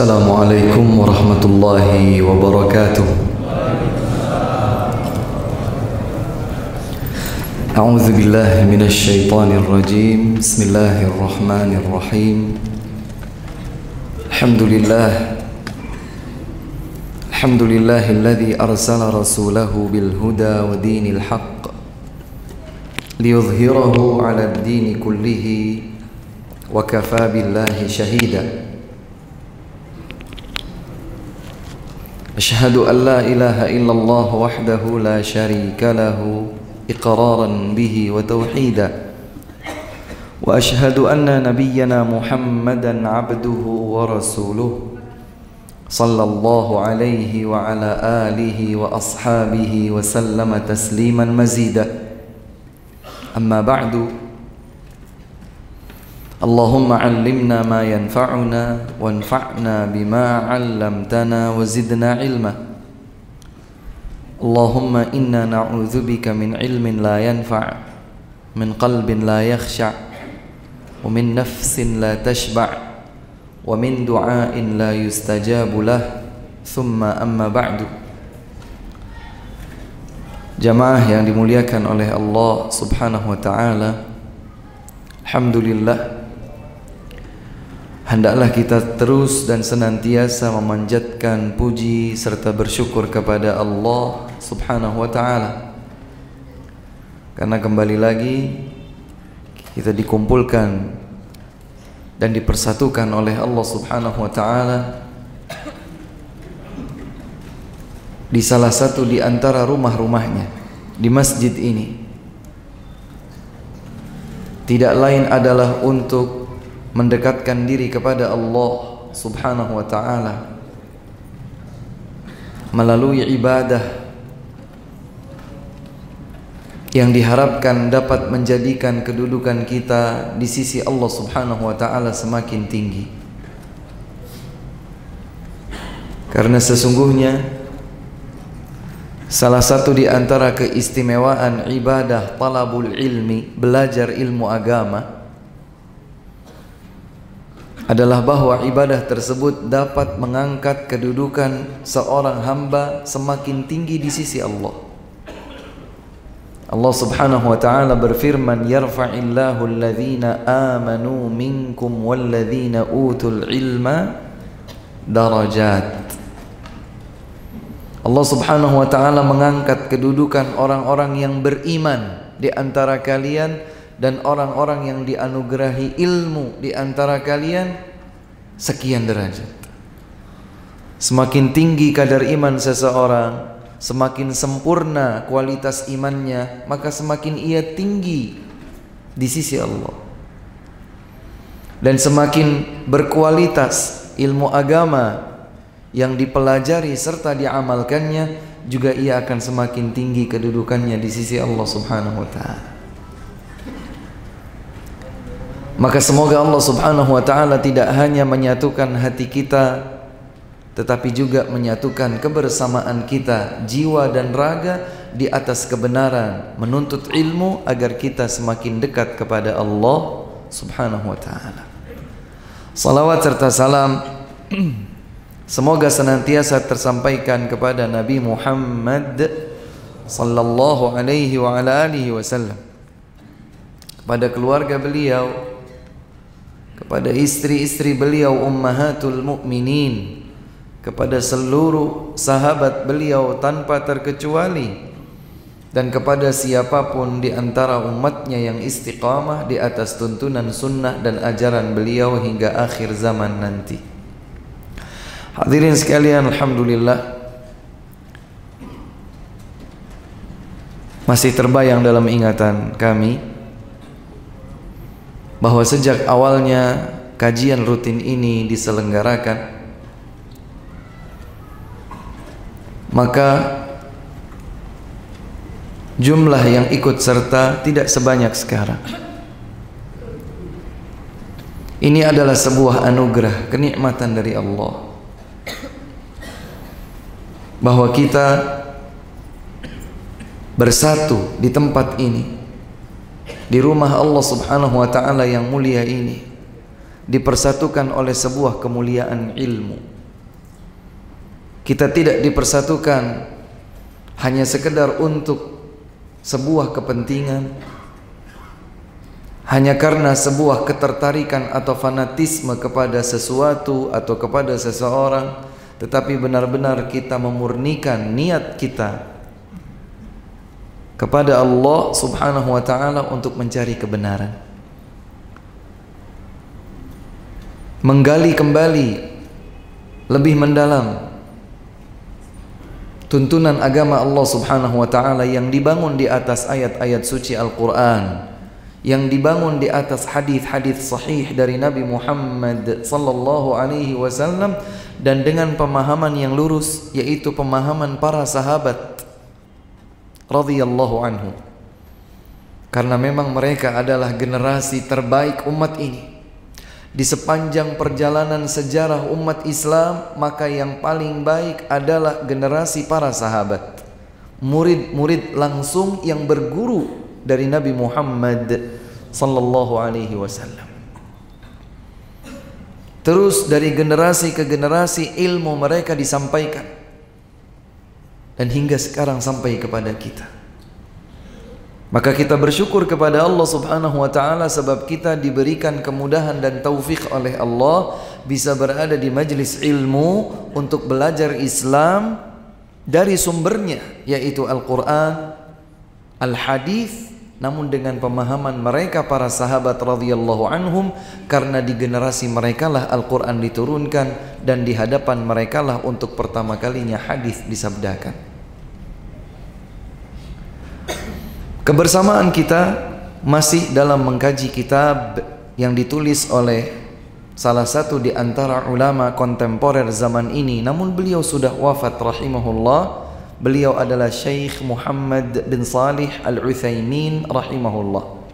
السلام عليكم ورحمة الله وبركاته. أعوذ بالله من الشيطان الرجيم. بسم الله الرحمن الرحيم. الحمد لله. الحمد لله الذي أرسل رسوله بالهدى ودين الحق ليظهره على الدين كله وكفى بالله شهيدا. أشهد أن لا إله إلا الله وحده لا شريك له إقرارا به وتوحيدا. وأشهد أن نبينا محمدا عبده ورسوله صلى الله عليه وعلى آله وأصحابه وسلم تسليما مزيدا. أما بعد اللهم علمنا ما ينفعنا وانفعنا بما علمتنا وزدنا علما اللهم إنا نعوذ بك من علم لا ينفع من قلب لا يخشع ومن نفس لا تشبع ومن دعاء لا يستجاب له ثم أما بعد Jamaah yang dimuliakan oleh Allah Subhanahu wa taala. Alhamdulillah Hendaklah kita terus dan senantiasa memanjatkan puji serta bersyukur kepada Allah Subhanahu wa taala. Karena kembali lagi kita dikumpulkan dan dipersatukan oleh Allah Subhanahu wa taala di salah satu di antara rumah-rumahnya di masjid ini. Tidak lain adalah untuk mendekatkan diri kepada Allah Subhanahu wa taala melalui ibadah yang diharapkan dapat menjadikan kedudukan kita di sisi Allah Subhanahu wa taala semakin tinggi. Karena sesungguhnya salah satu di antara keistimewaan ibadah talabul ilmi, belajar ilmu agama adalah bahwa ibadah tersebut dapat mengangkat kedudukan seorang hamba semakin tinggi di sisi Allah. Allah Subhanahu wa taala berfirman, "Yarfa'illahu alladhina amanu minkum walladhina utul ilma darajat." Allah Subhanahu wa taala mengangkat kedudukan orang-orang yang beriman di antara kalian dan orang-orang yang dianugerahi ilmu di antara kalian sekian derajat. Semakin tinggi kadar iman seseorang, semakin sempurna kualitas imannya, maka semakin ia tinggi di sisi Allah. Dan semakin berkualitas ilmu agama yang dipelajari serta diamalkannya, juga ia akan semakin tinggi kedudukannya di sisi Allah Subhanahu wa taala. Maka semoga Allah Subhanahu wa taala tidak hanya menyatukan hati kita tetapi juga menyatukan kebersamaan kita jiwa dan raga di atas kebenaran menuntut ilmu agar kita semakin dekat kepada Allah Subhanahu wa taala. Salawat serta salam semoga senantiasa tersampaikan kepada Nabi Muhammad sallallahu alaihi wa ala alihi wasallam kepada keluarga beliau kepada istri-istri beliau ummahatul mukminin kepada seluruh sahabat beliau tanpa terkecuali dan kepada siapa pun di antara umatnya yang istiqamah di atas tuntunan sunnah dan ajaran beliau hingga akhir zaman nanti. Hadirin sekalian, Alhamdulillah masih terbayang dalam ingatan kami bahwa sejak awalnya kajian rutin ini diselenggarakan maka jumlah yang ikut serta tidak sebanyak sekarang. Ini adalah sebuah anugerah kenikmatan dari Allah bahwa kita bersatu di tempat ini di rumah Allah Subhanahu wa taala yang mulia ini dipersatukan oleh sebuah kemuliaan ilmu. Kita tidak dipersatukan hanya sekedar untuk sebuah kepentingan hanya karena sebuah ketertarikan atau fanatisme kepada sesuatu atau kepada seseorang tetapi benar-benar kita memurnikan niat kita kepada Allah Subhanahu wa taala untuk mencari kebenaran. Menggali kembali lebih mendalam tuntunan agama Allah Subhanahu wa taala yang dibangun di atas ayat-ayat suci Al-Qur'an yang dibangun di atas hadis-hadis sahih dari Nabi Muhammad sallallahu alaihi wasallam dan dengan pemahaman yang lurus yaitu pemahaman para sahabat radhiyallahu anhu. Karena memang mereka adalah generasi terbaik umat ini. Di sepanjang perjalanan sejarah umat Islam, maka yang paling baik adalah generasi para sahabat. Murid-murid langsung yang berguru dari Nabi Muhammad sallallahu alaihi wasallam. Terus dari generasi ke generasi ilmu mereka disampaikan dan hingga sekarang sampai kepada kita. Maka kita bersyukur kepada Allah Subhanahu wa taala sebab kita diberikan kemudahan dan taufik oleh Allah bisa berada di majlis ilmu untuk belajar Islam dari sumbernya yaitu Al-Qur'an, Al-Hadis namun dengan pemahaman mereka para sahabat radhiyallahu anhum karena di generasi mereka lah Al-Qur'an diturunkan dan di hadapan mereka lah untuk pertama kalinya hadis disabdakan. Kebersamaan kita masih dalam mengkaji kitab yang ditulis oleh salah satu di antara ulama kontemporer zaman ini. Namun beliau sudah wafat rahimahullah. Beliau adalah Syekh Muhammad bin Salih Al-Utsaimin rahimahullah.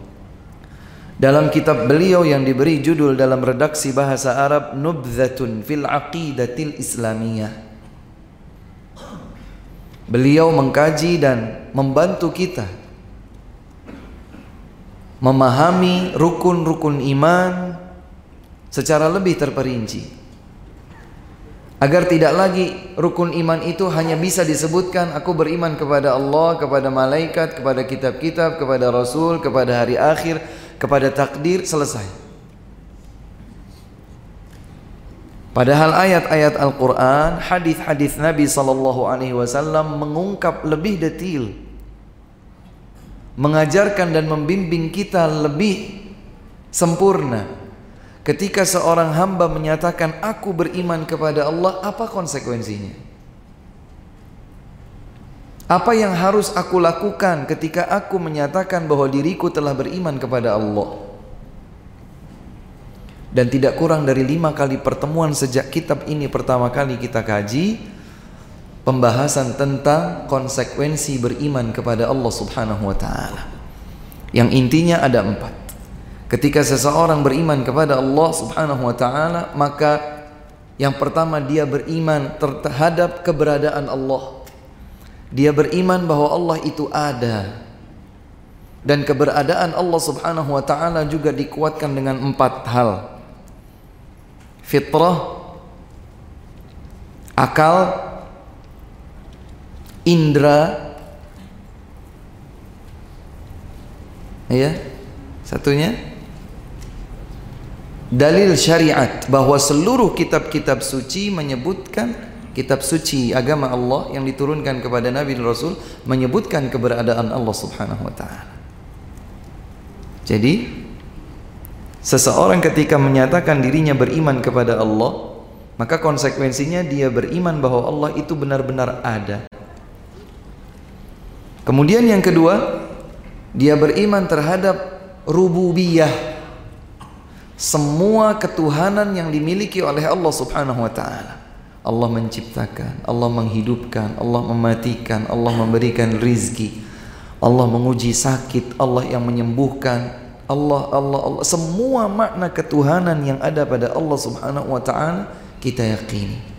Dalam kitab beliau yang diberi judul dalam redaksi bahasa Arab Nubzatun fil Aqidatil Islamiyah. Beliau mengkaji dan membantu kita memahami rukun-rukun iman secara lebih terperinci agar tidak lagi rukun iman itu hanya bisa disebutkan aku beriman kepada Allah, kepada malaikat, kepada kitab-kitab, kepada rasul, kepada hari akhir, kepada takdir selesai. Padahal ayat-ayat Al-Qur'an, hadis-hadis Nabi sallallahu alaihi wasallam mengungkap lebih detail mengajarkan dan membimbing kita lebih sempurna. Ketika seorang hamba menyatakan aku beriman kepada Allah, apa konsekuensinya? Apa yang harus aku lakukan ketika aku menyatakan bahwa diriku telah beriman kepada Allah? Dan tidak kurang dari lima kali pertemuan sejak kitab ini pertama kali kita kaji, pembahasan tentang konsekuensi beriman kepada Allah Subhanahu wa taala. Yang intinya ada empat. Ketika seseorang beriman kepada Allah Subhanahu wa taala, maka yang pertama dia beriman terhadap keberadaan Allah. Dia beriman bahwa Allah itu ada. Dan keberadaan Allah Subhanahu wa taala juga dikuatkan dengan empat hal. Fitrah, akal, indra ya satunya dalil syariat bahwa seluruh kitab-kitab suci menyebutkan kitab suci agama Allah yang diturunkan kepada Nabi dan Rasul menyebutkan keberadaan Allah Subhanahu wa taala. Jadi seseorang ketika menyatakan dirinya beriman kepada Allah, maka konsekuensinya dia beriman bahwa Allah itu benar-benar ada. Kemudian yang kedua, dia beriman terhadap rububiyah. Semua ketuhanan yang dimiliki oleh Allah Subhanahu wa taala. Allah menciptakan, Allah menghidupkan, Allah mematikan, Allah memberikan rizki, Allah menguji sakit, Allah yang menyembuhkan, Allah Allah Allah semua makna ketuhanan yang ada pada Allah Subhanahu wa taala kita yakini.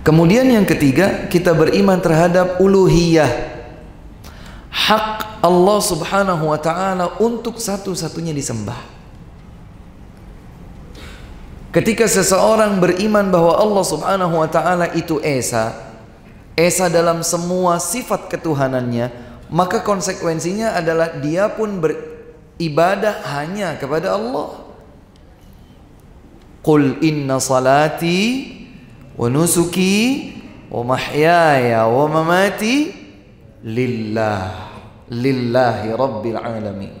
Kemudian yang ketiga, kita beriman terhadap uluhiyah. Hak Allah Subhanahu wa taala untuk satu-satunya disembah. Ketika seseorang beriman bahwa Allah Subhanahu wa taala itu esa, esa dalam semua sifat ketuhanannya, maka konsekuensinya adalah dia pun beribadah hanya kepada Allah. Qul inna salati wa nusuki wa mahyaya wa mamati lillah lillahi rabbil alamin.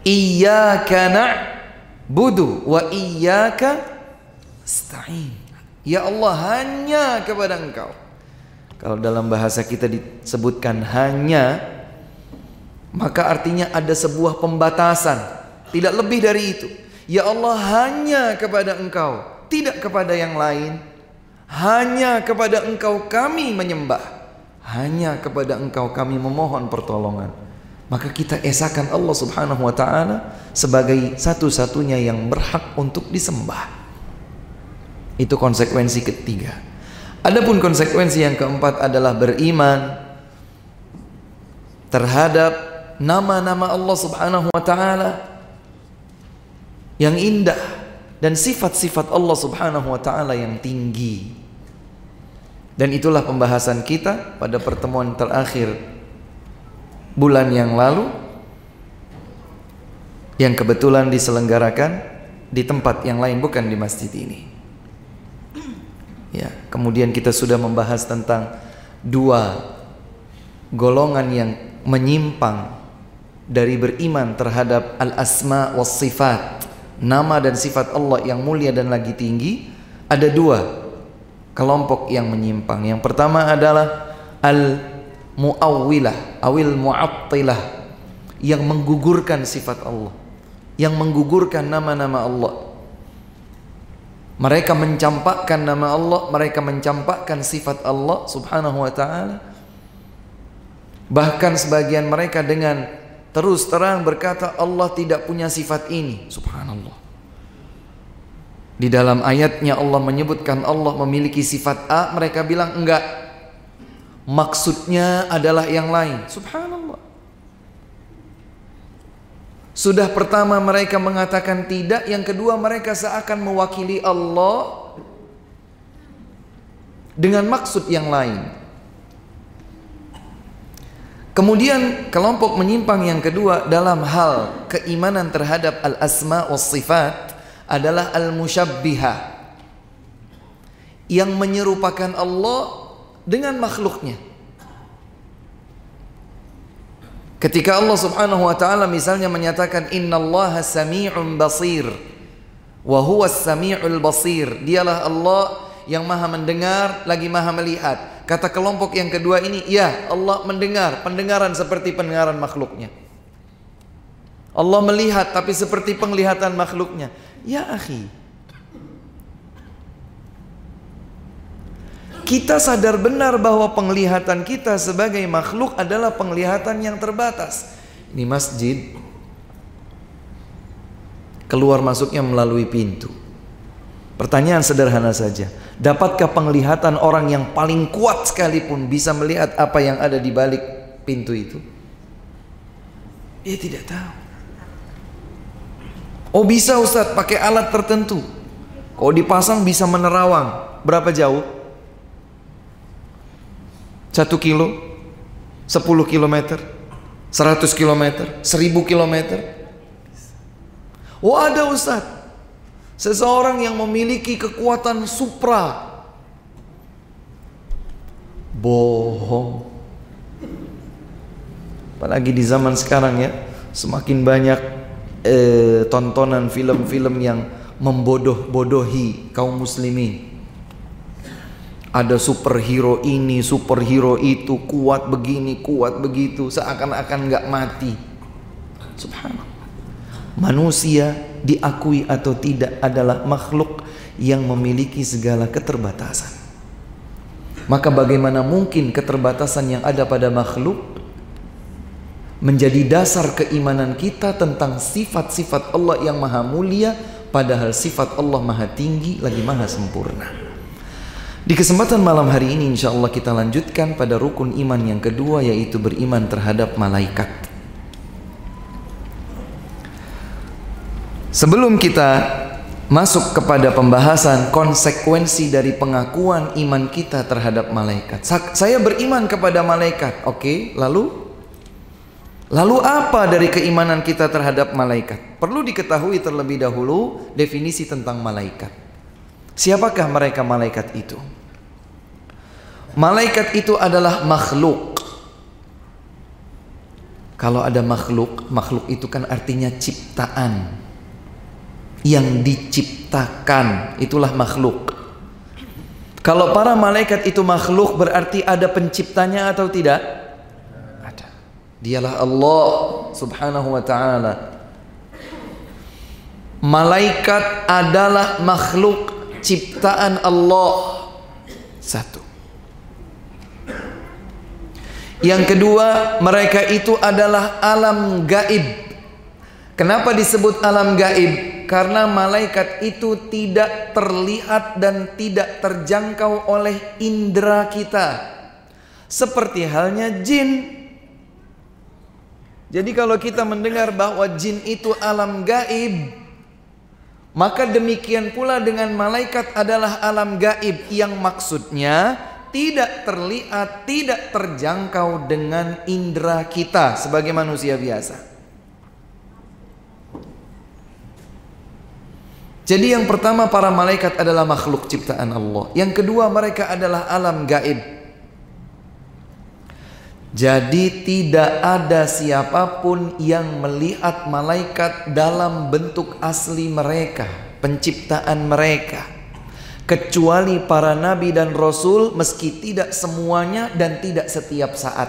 Iyyaka na'budu wa iyyaka nasta'in. Ya Allah hanya kepada Engkau. Kalau dalam bahasa kita disebutkan hanya maka artinya ada sebuah pembatasan, tidak lebih dari itu. Ya Allah hanya kepada Engkau, tidak kepada yang lain. Hanya kepada Engkau kami menyembah. Hanya kepada Engkau kami memohon pertolongan maka kita esakan Allah Subhanahu wa taala sebagai satu-satunya yang berhak untuk disembah. Itu konsekuensi ketiga. Adapun konsekuensi yang keempat adalah beriman terhadap nama-nama Allah Subhanahu wa taala yang indah dan sifat-sifat Allah Subhanahu wa taala yang tinggi. Dan itulah pembahasan kita pada pertemuan terakhir bulan yang lalu yang kebetulan diselenggarakan di tempat yang lain bukan di masjid ini. Ya, kemudian kita sudah membahas tentang dua golongan yang menyimpang dari beriman terhadap al-asma was sifat, nama dan sifat Allah yang mulia dan lagi tinggi, ada dua kelompok yang menyimpang. Yang pertama adalah al muawwilah awil mu'attilah yang menggugurkan sifat Allah yang menggugurkan nama-nama Allah mereka mencampakkan nama Allah mereka mencampakkan sifat Allah subhanahu wa ta'ala bahkan sebagian mereka dengan terus terang berkata Allah tidak punya sifat ini subhanallah di dalam ayatnya Allah menyebutkan Allah memiliki sifat A mereka bilang enggak maksudnya adalah yang lain. Subhanallah. Sudah pertama mereka mengatakan tidak, yang kedua mereka seakan mewakili Allah dengan maksud yang lain. Kemudian kelompok menyimpang yang kedua dalam hal keimanan terhadap al-asma wa sifat adalah al-musyabbihah yang menyerupakan Allah dengan makhluknya. Ketika Allah Subhanahu wa taala misalnya menyatakan innallaha samii'un basir wa huwas samii'ul basir. Dialah Allah yang Maha mendengar lagi Maha melihat. Kata kelompok yang kedua ini, ya Allah mendengar, pendengaran seperti pendengaran makhluknya. Allah melihat tapi seperti penglihatan makhluknya. Ya akhi, kita sadar benar bahwa penglihatan kita sebagai makhluk adalah penglihatan yang terbatas. Ini masjid keluar masuknya melalui pintu. Pertanyaan sederhana saja, dapatkah penglihatan orang yang paling kuat sekalipun bisa melihat apa yang ada di balik pintu itu? Dia tidak tahu. Oh bisa Ustadz pakai alat tertentu. Kalau dipasang bisa menerawang. Berapa jauh? Satu kilo, sepuluh kilometer, seratus kilometer, seribu kilometer. Oh ada Ustaz, seseorang yang memiliki kekuatan supra. Bohong. Apalagi di zaman sekarang ya, semakin banyak eh, tontonan film-film yang membodoh-bodohi kaum muslimin ada superhero ini, superhero itu, kuat begini, kuat begitu, seakan-akan nggak mati. Subhanallah. Manusia diakui atau tidak adalah makhluk yang memiliki segala keterbatasan. Maka bagaimana mungkin keterbatasan yang ada pada makhluk menjadi dasar keimanan kita tentang sifat-sifat Allah yang maha mulia padahal sifat Allah maha tinggi lagi maha sempurna. Di kesempatan malam hari ini insya Allah kita lanjutkan pada rukun iman yang kedua yaitu beriman terhadap malaikat. Sebelum kita masuk kepada pembahasan konsekuensi dari pengakuan iman kita terhadap malaikat. Saya beriman kepada malaikat. Oke, lalu Lalu apa dari keimanan kita terhadap malaikat? Perlu diketahui terlebih dahulu definisi tentang malaikat. Siapakah mereka malaikat itu? Malaikat itu adalah makhluk. Kalau ada makhluk, makhluk itu kan artinya ciptaan yang diciptakan. Itulah makhluk. Kalau para malaikat itu makhluk berarti ada penciptanya atau tidak? Ada. Dialah Allah subhanahu wa ta'ala. Malaikat adalah makhluk ciptaan Allah. Satu. Yang kedua mereka itu adalah alam gaib. Kenapa disebut alam gaib? Karena malaikat itu tidak terlihat dan tidak terjangkau oleh indera kita. Seperti halnya jin. Jadi kalau kita mendengar bahwa jin itu alam gaib, maka demikian pula dengan malaikat adalah alam gaib yang maksudnya tidak terlihat, tidak terjangkau dengan indera kita sebagai manusia biasa. Jadi yang pertama para malaikat adalah makhluk ciptaan Allah. Yang kedua mereka adalah alam gaib. Jadi tidak ada siapa pun yang melihat malaikat dalam bentuk asli mereka, penciptaan mereka. Kecuali para nabi dan rasul meski tidak semuanya dan tidak setiap saat.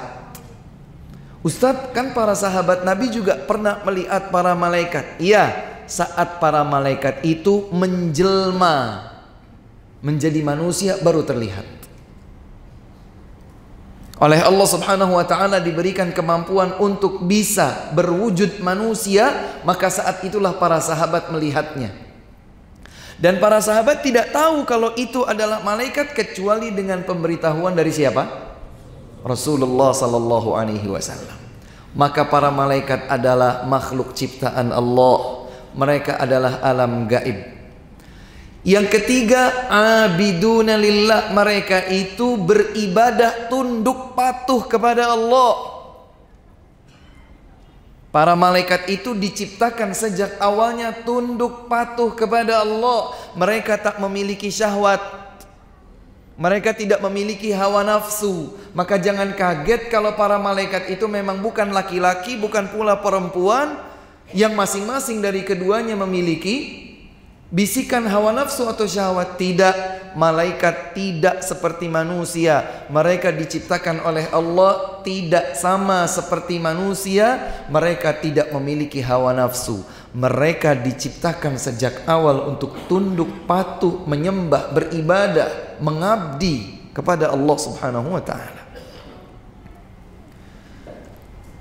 Ustadz kan para sahabat nabi juga pernah melihat para malaikat. Iya, saat para malaikat itu menjelma menjadi manusia baru terlihat. Oleh Allah Subhanahu wa taala diberikan kemampuan untuk bisa berwujud manusia, maka saat itulah para sahabat melihatnya. Dan para sahabat tidak tahu kalau itu adalah malaikat kecuali dengan pemberitahuan dari siapa? Rasulullah sallallahu alaihi wasallam. Maka para malaikat adalah makhluk ciptaan Allah mereka adalah alam gaib. Yang ketiga, abiduna lillah, mereka itu beribadah tunduk patuh kepada Allah. Para malaikat itu diciptakan sejak awalnya tunduk patuh kepada Allah. Mereka tak memiliki syahwat. Mereka tidak memiliki hawa nafsu. Maka jangan kaget kalau para malaikat itu memang bukan laki-laki, bukan pula perempuan, yang masing-masing dari keduanya memiliki bisikan hawa nafsu atau syahwat. Tidak malaikat tidak seperti manusia. Mereka diciptakan oleh Allah tidak sama seperti manusia. Mereka tidak memiliki hawa nafsu. Mereka diciptakan sejak awal untuk tunduk patuh menyembah beribadah mengabdi kepada Allah Subhanahu wa taala.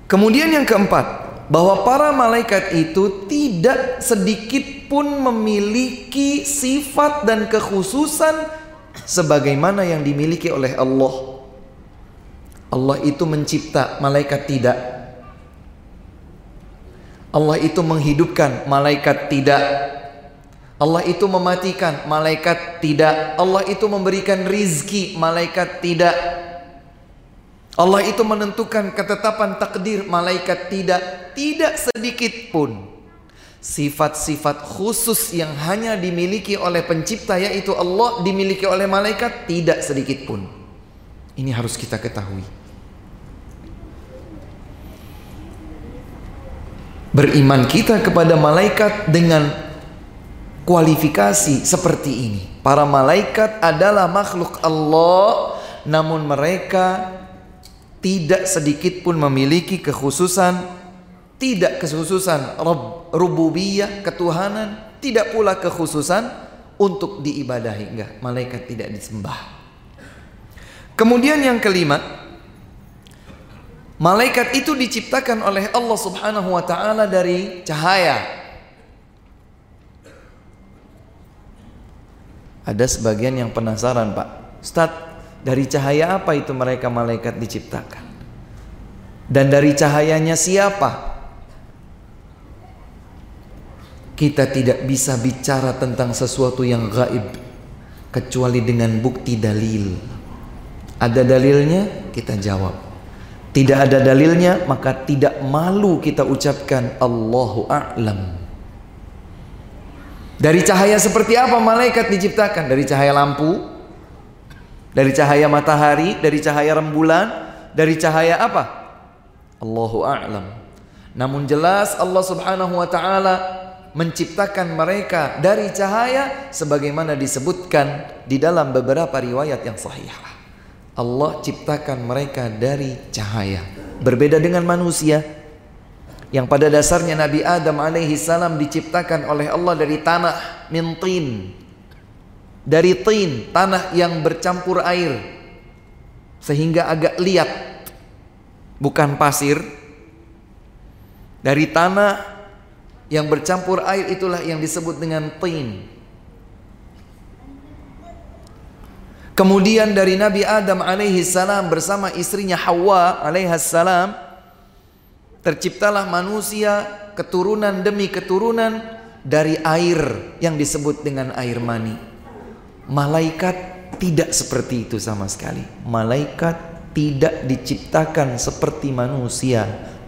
Kemudian yang keempat bahwa para malaikat itu tidak sedikit pun memiliki sifat dan kekhususan sebagaimana yang dimiliki oleh Allah. Allah itu mencipta, malaikat tidak. Allah itu menghidupkan, malaikat tidak. Allah itu mematikan, malaikat tidak. Allah itu memberikan rizki, malaikat tidak. Allah itu menentukan ketetapan takdir malaikat tidak tidak sedikit pun sifat-sifat khusus yang hanya dimiliki oleh pencipta yaitu Allah dimiliki oleh malaikat tidak sedikit pun. Ini harus kita ketahui. Beriman kita kepada malaikat dengan kualifikasi seperti ini. Para malaikat adalah makhluk Allah namun mereka tidak sedikit pun memiliki kekhususan tidak kekhususan rububiyah ketuhanan tidak pula kekhususan untuk diibadahi. Enggak malaikat tidak disembah. Kemudian yang kelima malaikat itu diciptakan oleh Allah Subhanahu wa taala dari cahaya. Ada sebagian yang penasaran Pak. Ustadz dari cahaya apa itu mereka malaikat diciptakan? Dan dari cahayanya siapa? kita tidak bisa bicara tentang sesuatu yang gaib kecuali dengan bukti dalil. Ada dalilnya, kita jawab. Tidak ada dalilnya, maka tidak malu kita ucapkan Allahu a'lam. Dari cahaya seperti apa malaikat diciptakan? Dari cahaya lampu, dari cahaya matahari, dari cahaya rembulan, dari cahaya apa? Allahu a'lam. Namun jelas Allah Subhanahu wa taala menciptakan mereka dari cahaya sebagaimana disebutkan di dalam beberapa riwayat yang sahih. Allah ciptakan mereka dari cahaya. Berbeda dengan manusia yang pada dasarnya Nabi Adam alaihi salam diciptakan oleh Allah dari tanah mintin. Dari tin, tanah yang bercampur air sehingga agak liat bukan pasir. Dari tanah yang bercampur air itulah yang disebut dengan tin. Kemudian dari Nabi Adam alaihi salam bersama istrinya Hawa alaihi salam terciptalah manusia keturunan demi keturunan dari air yang disebut dengan air mani. Malaikat tidak seperti itu sama sekali. Malaikat tidak diciptakan seperti manusia,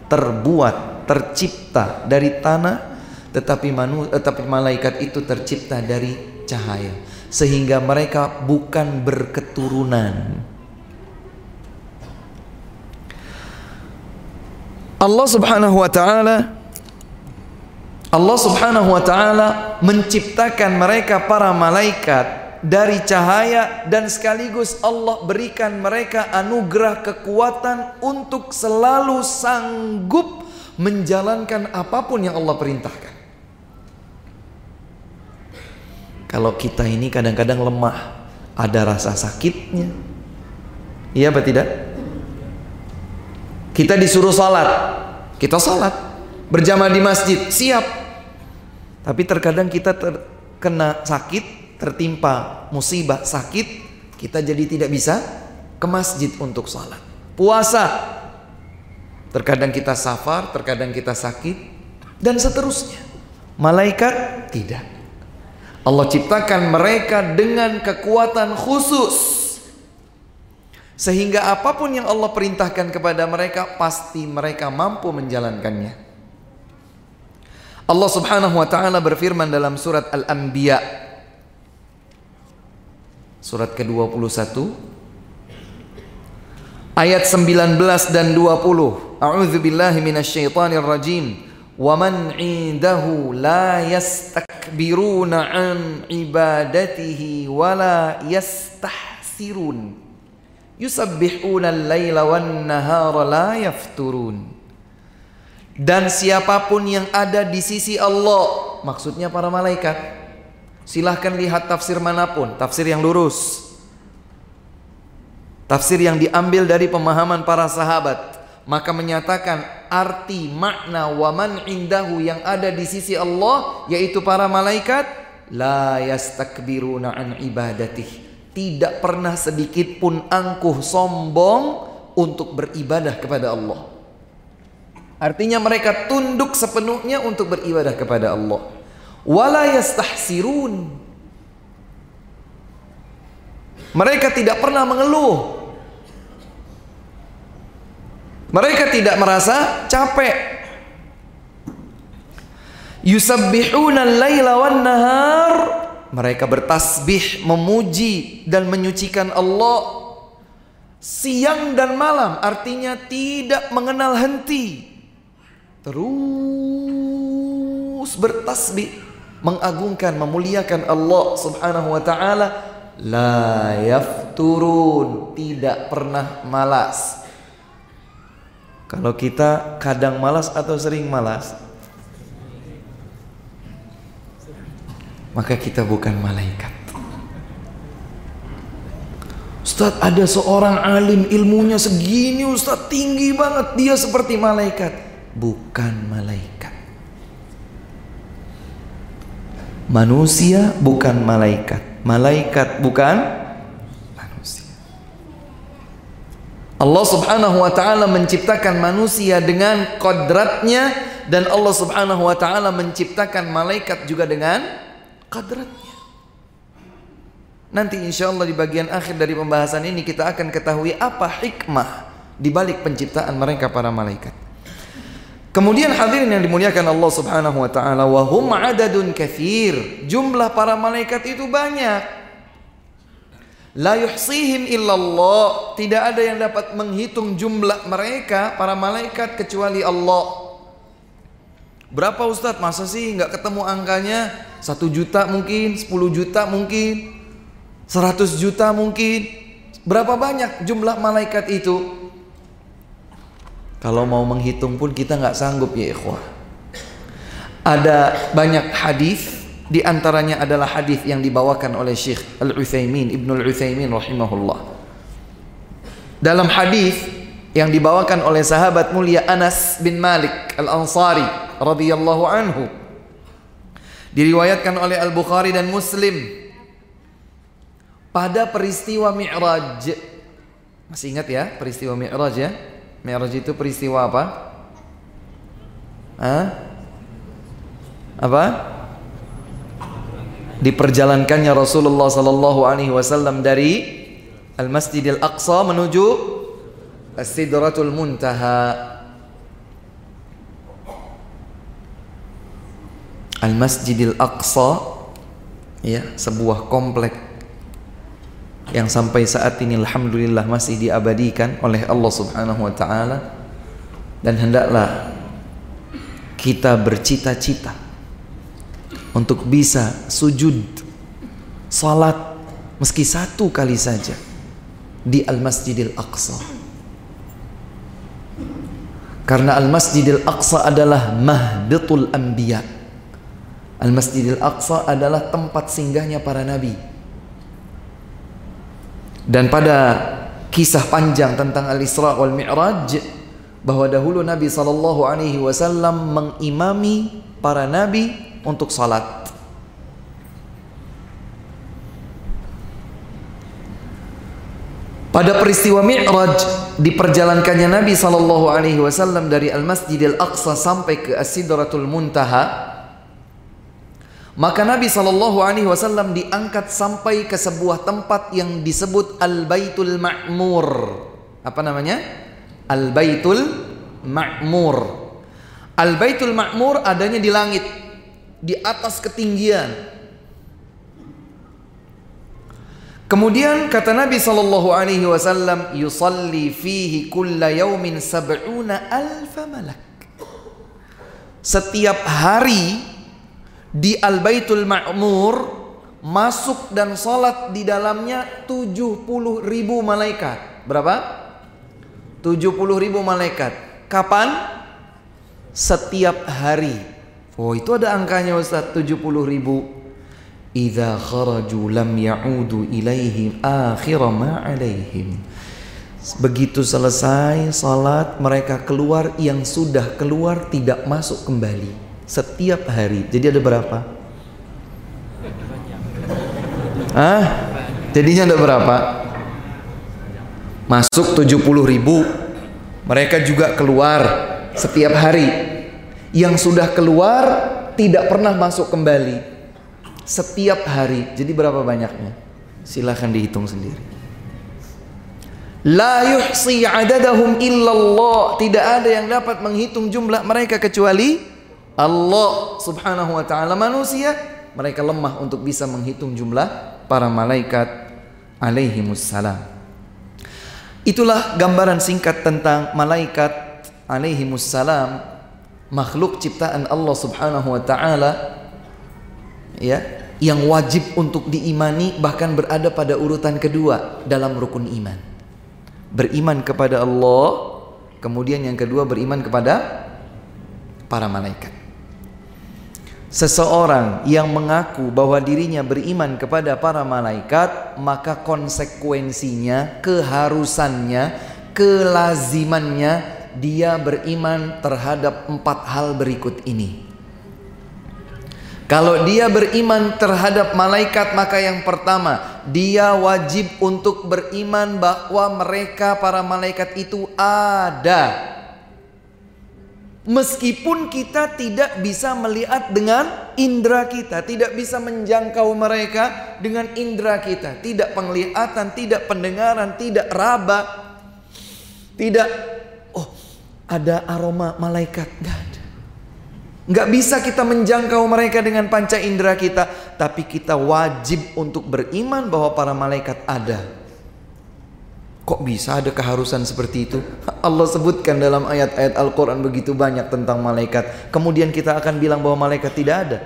terbuat, tercipta dari tanah tetapi manu, tetapi malaikat itu tercipta dari cahaya sehingga mereka bukan berketurunan. Allah Subhanahu wa taala Allah Subhanahu wa taala menciptakan mereka para malaikat dari cahaya dan sekaligus Allah berikan mereka anugerah kekuatan untuk selalu sanggup menjalankan apa pun yang Allah perintahkan. Kalau kita ini kadang-kadang lemah, ada rasa sakitnya. Iya apa tidak? Kita disuruh salat, kita salat, berjamaah di masjid, siap. Tapi terkadang kita terkena sakit, tertimpa musibah sakit, kita jadi tidak bisa ke masjid untuk salat. Puasa, terkadang kita safar, terkadang kita sakit, dan seterusnya. Malaikat tidak. Allah ciptakan mereka dengan kekuatan khusus sehingga apa pun yang Allah perintahkan kepada mereka pasti mereka mampu menjalankannya. Allah Subhanahu wa taala berfirman dalam surat Al-Anbiya surat ke-21 ayat 19 dan 20. A'udzu billahi minasyaitonir rajim. Wa man 'indahu la yastak yastakbiruna an ibadatihi wala yastahsirun yusabbihuna al-laila wan nahara la yafturun dan siapa pun yang ada di sisi Allah maksudnya para malaikat silahkan lihat tafsir mana pun tafsir yang lurus. Tafsir yang diambil dari pemahaman para sahabat maka menyatakan arti makna waman indahu yang ada di sisi Allah yaitu para malaikat la yastakbiruna an ibadatih. Tidak pernah sedikit pun angkuh sombong untuk beribadah kepada Allah. Artinya mereka tunduk sepenuhnya untuk beribadah kepada Allah wala yastahsirun mereka tidak pernah mengeluh mereka tidak merasa capek. Yusabbihuna al-laila wan nahar. Mereka bertasbih, memuji dan menyucikan Allah siang dan malam, artinya tidak mengenal henti. Terus bertasbih, mengagungkan, memuliakan Allah Subhanahu wa taala, la yafturun, tidak pernah malas. Kalau kita kadang malas atau sering malas, maka kita bukan malaikat. Ustaz ada seorang alim ilmunya segini Ustaz tinggi banget dia seperti malaikat. Bukan malaikat. Manusia bukan malaikat. Malaikat bukan Allah Subhanahu wa taala menciptakan manusia dengan kodratnya dan Allah Subhanahu wa taala menciptakan malaikat juga dengan kadratnya. Nanti insya Allah di bagian akhir dari pembahasan ini kita akan ketahui apa hikmah di balik penciptaan mereka para malaikat. Kemudian hadirin yang dimuliakan Allah Subhanahu wa taala wa hum adadun kathir. Jumlah para malaikat itu banyak. La yuhsihim illallah. Tidak ada yang dapat menghitung jumlah mereka para malaikat kecuali Allah. Berapa Ustadz? Masa sih nggak ketemu angkanya? Satu juta mungkin, sepuluh juta mungkin, seratus juta mungkin. Berapa banyak jumlah malaikat itu? Kalau mau menghitung pun kita nggak sanggup ya ikhwah. Ada banyak hadis di antaranya adalah hadis yang dibawakan oleh Syekh Al-Utsaimin, Ibnu Al-Utsaimin rahimahullah. Dalam hadis yang dibawakan oleh sahabat mulia Anas bin Malik Al-Ansari radhiyallahu anhu diriwayatkan oleh Al-Bukhari dan Muslim pada peristiwa Mi'raj. Masih ingat ya peristiwa Mi'raj ya? Mi'raj itu peristiwa apa? Hah? Apa? diperjalankannya Rasulullah sallallahu alaihi wasallam dari Al-Masjidil Aqsa menuju As-Sidratul Muntaha. Al-Masjidil Aqsa ya, sebuah komplek yang sampai saat ini alhamdulillah masih diabadikan oleh Allah Subhanahu wa taala dan hendaklah kita bercita-cita untuk bisa sujud salat meski satu kali saja di Al-Masjidil Aqsa. Karena Al-Masjidil Aqsa adalah mahdatul anbiya. Al-Masjidil Aqsa adalah tempat singgahnya para nabi. Dan pada kisah panjang tentang Al-Isra wal Mi'raj bahwa dahulu Nabi sallallahu alaihi wasallam mengimami para nabi untuk salat. Pada peristiwa Mi'raj diperjalankannya Nabi sallallahu alaihi wasallam dari Al-Masjidil Aqsa sampai ke As-Sidratul Muntaha maka Nabi sallallahu alaihi wasallam diangkat sampai ke sebuah tempat yang disebut Al-Baitul Ma'mur. Apa namanya? Al-Baitul Ma'mur. Al-Baitul Ma'mur adanya di langit di atas ketinggian. Kemudian kata Nabi sallallahu alaihi wasallam, "Yusalli fihi kulla yaumin sab'una alf malak." Setiap hari di Al-Baitul Ma'mur masuk dan salat di dalamnya 70 ribu malaikat. Berapa? 70 ribu malaikat. Kapan? Setiap hari Oh itu ada angkanya Ustaz 70 ribu. Idza kharaju lam ya'udu ilaihim akhir ma alaihim. Begitu selesai salat mereka keluar yang sudah keluar tidak masuk kembali setiap hari. Jadi ada berapa? Ah, jadinya ada berapa? Masuk 70 ribu Mereka juga keluar setiap hari yang sudah keluar tidak pernah masuk kembali setiap hari. Jadi berapa banyaknya? Silahkan dihitung sendiri. La yuhsi adadahum illallah. Tidak ada yang dapat menghitung jumlah mereka kecuali Allah subhanahu wa ta'ala manusia. Mereka lemah untuk bisa menghitung jumlah para malaikat alaihimussalam. Itulah gambaran singkat tentang malaikat alaihimussalam makhluk ciptaan Allah Subhanahu wa taala ya yang wajib untuk diimani bahkan berada pada urutan kedua dalam rukun iman. Beriman kepada Allah, kemudian yang kedua beriman kepada para malaikat. Seseorang yang mengaku bahwa dirinya beriman kepada para malaikat, maka konsekuensinya, keharusannya, kelazimannya dia beriman terhadap empat hal berikut ini. Kalau dia beriman terhadap malaikat maka yang pertama dia wajib untuk beriman bahwa mereka para malaikat itu ada. Meskipun kita tidak bisa melihat dengan indera kita, tidak bisa menjangkau mereka dengan indera kita, tidak penglihatan, tidak pendengaran, tidak raba, tidak oh ada aroma malaikat, nggak ada. Nggak bisa kita menjangkau mereka dengan panca indera kita, tapi kita wajib untuk beriman bahwa para malaikat ada. Kok bisa ada keharusan seperti itu? Allah sebutkan dalam ayat-ayat Al-Quran begitu banyak tentang malaikat. Kemudian kita akan bilang bahwa malaikat tidak ada.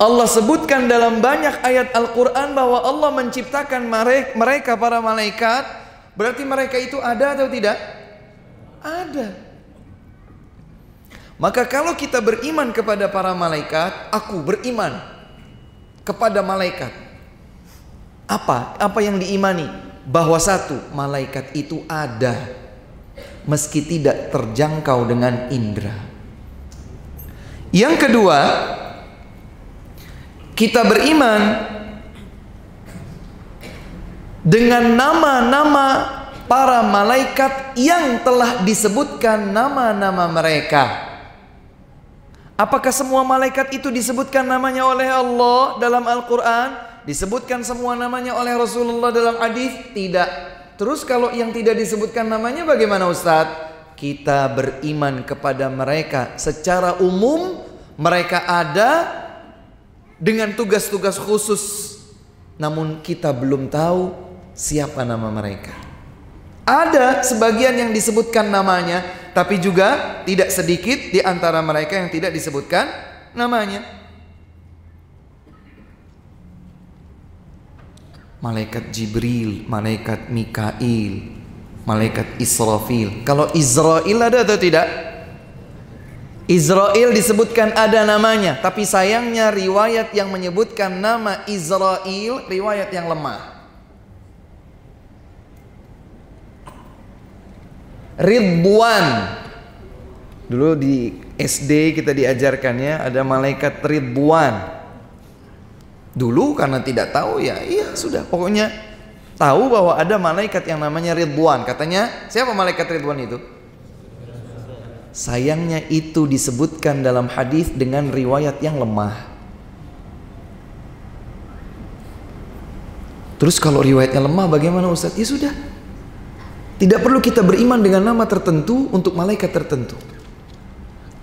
Allah sebutkan dalam banyak ayat Al-Quran bahwa Allah menciptakan mereka para malaikat. Berarti mereka itu ada atau tidak? Ada. Maka kalau kita beriman kepada para malaikat, aku beriman kepada malaikat. Apa? Apa yang diimani? Bahwa satu malaikat itu ada meski tidak terjangkau dengan indera. Yang kedua, kita beriman dengan nama-nama para malaikat yang telah disebutkan nama-nama mereka. Apakah semua malaikat itu disebutkan namanya oleh Allah dalam Al-Quran? Disebutkan semua namanya oleh Rasulullah dalam hadis? Tidak. Terus kalau yang tidak disebutkan namanya bagaimana Ustadz? Kita beriman kepada mereka secara umum mereka ada dengan tugas-tugas khusus. Namun kita belum tahu siapa nama mereka. Ada sebagian yang disebutkan namanya, tapi juga tidak sedikit di antara mereka yang tidak disebutkan namanya. Malaikat Jibril, malaikat Mikail, malaikat Israfil. Kalau Israel ada atau tidak? Israel disebutkan ada namanya, tapi sayangnya riwayat yang menyebutkan nama Israel riwayat yang lemah. Ridwan. Dulu di SD kita diajarkannya ada malaikat Ridwan. Dulu karena tidak tahu ya iya sudah pokoknya tahu bahwa ada malaikat yang namanya Ridwan. Katanya siapa malaikat Ridwan itu? Sayangnya itu disebutkan dalam hadis dengan riwayat yang lemah. Terus kalau riwayatnya lemah bagaimana Ustaz? Ya sudah. Tidak perlu kita beriman dengan nama tertentu untuk malaikat tertentu.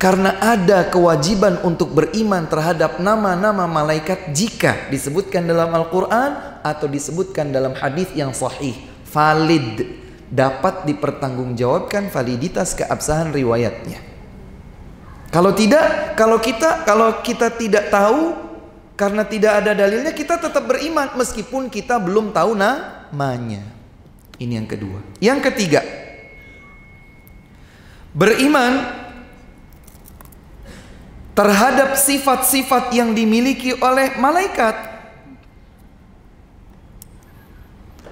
Karena ada kewajiban untuk beriman terhadap nama-nama malaikat jika disebutkan dalam Al-Quran atau disebutkan dalam hadis yang sahih, valid, dapat dipertanggungjawabkan validitas keabsahan riwayatnya. Kalau tidak, kalau kita kalau kita tidak tahu karena tidak ada dalilnya kita tetap beriman meskipun kita belum tahu namanya. Ini yang kedua. Yang ketiga, beriman terhadap sifat-sifat yang dimiliki oleh malaikat.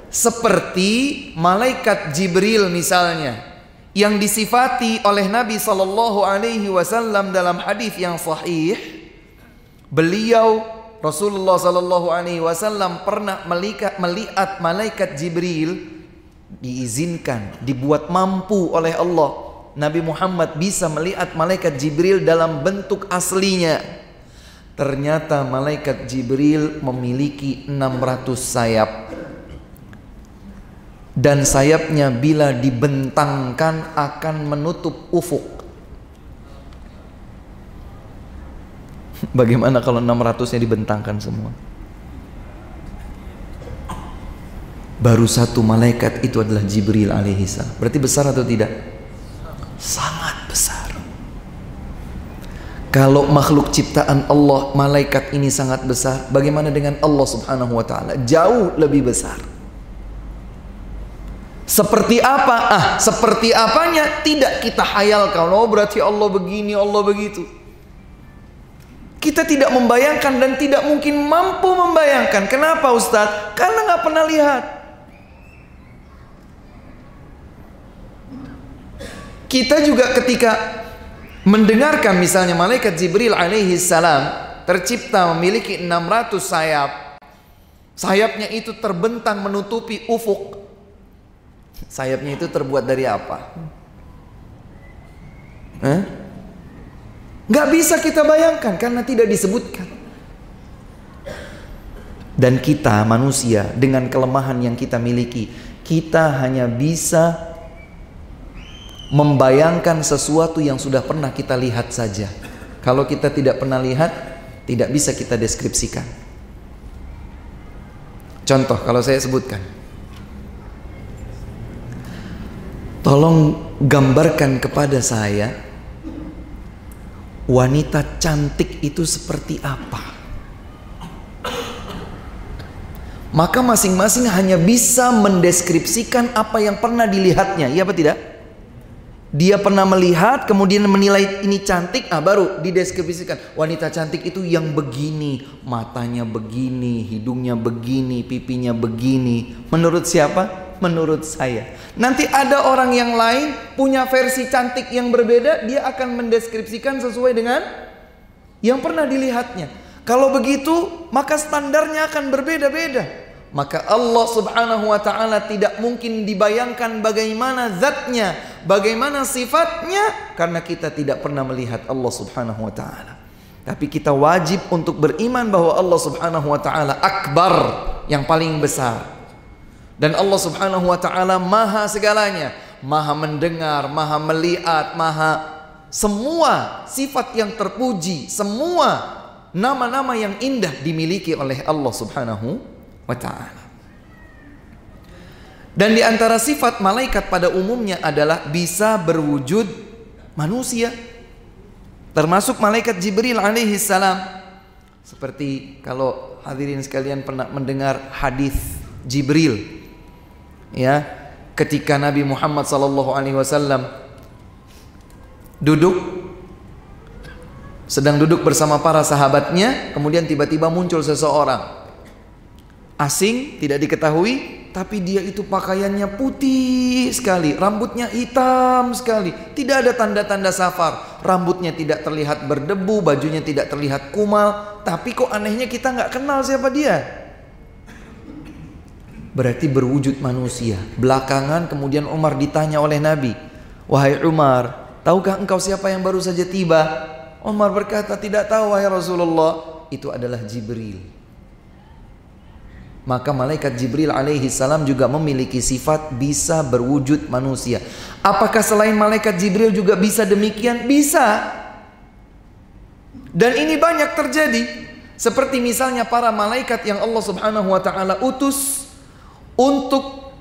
Seperti malaikat Jibril misalnya yang disifati oleh Nabi sallallahu alaihi wasallam dalam hadis yang sahih beliau Rasulullah sallallahu alaihi wasallam pernah melihat, melihat malaikat Jibril diizinkan dibuat mampu oleh Allah Nabi Muhammad bisa melihat malaikat Jibril dalam bentuk aslinya. Ternyata malaikat Jibril memiliki 600 sayap. Dan sayapnya bila dibentangkan akan menutup ufuk. Bagaimana kalau 600-nya dibentangkan semua? Baru satu malaikat itu adalah Jibril alaihissalam. Berarti besar atau tidak? Sangat besar. Kalau makhluk ciptaan Allah, malaikat ini sangat besar, bagaimana dengan Allah Subhanahu wa taala? Jauh lebih besar. Seperti apa? Ah, seperti apanya tidak kita hayalkan. Oh, berarti Allah begini, Allah begitu. Kita tidak membayangkan dan tidak mungkin mampu membayangkan. Kenapa Ustadz? Karena nggak pernah lihat. Kita juga ketika mendengarkan misalnya malaikat Jibril alaihi salam tercipta memiliki 600 sayap. Sayapnya itu terbentang menutupi ufuk. Sayapnya itu terbuat dari apa? Eh? Gak bisa kita bayangkan karena tidak disebutkan. Dan kita manusia dengan kelemahan yang kita miliki, kita hanya bisa membayangkan sesuatu yang sudah pernah kita lihat saja. Kalau kita tidak pernah lihat, tidak bisa kita deskripsikan. Contoh kalau saya sebutkan. Tolong gambarkan kepada saya wanita cantik itu seperti apa? Maka masing-masing hanya bisa mendeskripsikan apa yang pernah dilihatnya, iya apa tidak? Dia pernah melihat, kemudian menilai ini cantik, ah baru dideskripsikan. Wanita cantik itu yang begini, matanya begini, hidungnya begini, pipinya begini. Menurut siapa? Menurut saya. Nanti ada orang yang lain punya versi cantik yang berbeda, dia akan mendeskripsikan sesuai dengan yang pernah dilihatnya. Kalau begitu, maka standarnya akan berbeda-beda. Maka Allah subhanahu wa ta'ala tidak mungkin dibayangkan bagaimana zatnya, bagaimana sifatnya karena kita tidak pernah melihat Allah subhanahu wa ta'ala. Tapi kita wajib untuk beriman bahwa Allah subhanahu wa ta'ala akbar yang paling besar. Dan Allah subhanahu wa ta'ala maha segalanya. Maha mendengar, maha melihat, maha semua sifat yang terpuji, semua nama-nama yang indah dimiliki oleh Allah subhanahu wa taala. Dan di antara sifat malaikat pada umumnya adalah bisa berwujud manusia. Termasuk malaikat Jibril alaihi salam. Seperti kalau hadirin sekalian pernah mendengar hadis Jibril. Ya, ketika Nabi Muhammad sallallahu alaihi wasallam duduk sedang duduk bersama para sahabatnya, kemudian tiba-tiba muncul seseorang asing, tidak diketahui, tapi dia itu pakaiannya putih sekali, rambutnya hitam sekali, tidak ada tanda-tanda safar, rambutnya tidak terlihat berdebu, bajunya tidak terlihat kumal, tapi kok anehnya kita nggak kenal siapa dia. Berarti berwujud manusia. Belakangan kemudian Umar ditanya oleh Nabi, wahai Umar, tahukah engkau siapa yang baru saja tiba? Umar berkata, tidak tahu wahai Rasulullah, itu adalah Jibril. Maka malaikat Jibril alaihi salam juga memiliki sifat bisa berwujud manusia. Apakah selain malaikat Jibril juga bisa demikian? Bisa. Dan ini banyak terjadi. Seperti misalnya para malaikat yang Allah Subhanahu wa taala utus untuk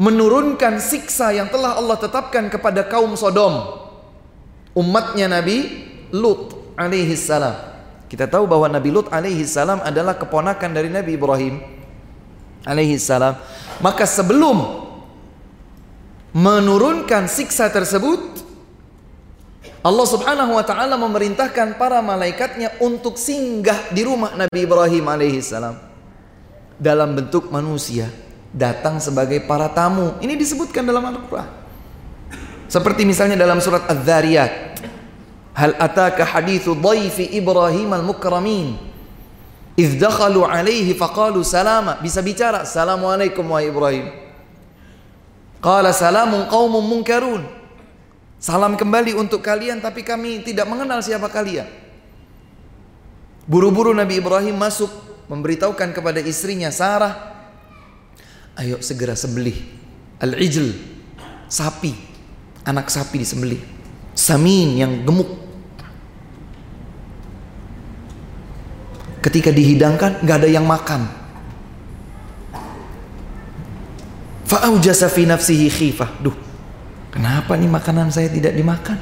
menurunkan siksa yang telah Allah tetapkan kepada kaum Sodom. Umatnya Nabi Lut alaihi salam. Kita tahu bahwa Nabi Lut alaihi salam adalah keponakan dari Nabi Ibrahim alaihi salam. Maka sebelum menurunkan siksa tersebut Allah Subhanahu wa taala memerintahkan para malaikatnya untuk singgah di rumah Nabi Ibrahim alaihi salam dalam bentuk manusia datang sebagai para tamu. Ini disebutkan dalam Al-Qur'an. Seperti misalnya dalam surat Az-Zariyat Hal ataka hadithu dhaifi Ibrahim al-mukramin? Idh dakhalu alaihi faqalu salama. Bisa bicara Assalamualaikum wa Ibrahim. Qala salamun qawmun munkarun. Salam kembali untuk kalian tapi kami tidak mengenal siapa kalian. Buru-buru Nabi Ibrahim masuk Memberitahukan kepada istrinya Sarah Ayo segera sembelih Al-ijl Sapi Anak sapi disembelih. Samin yang gemuk Ketika dihidangkan nggak ada yang makan. Fa'aujasa fi nafsihi khifah. Duh, kenapa nih makanan saya tidak dimakan?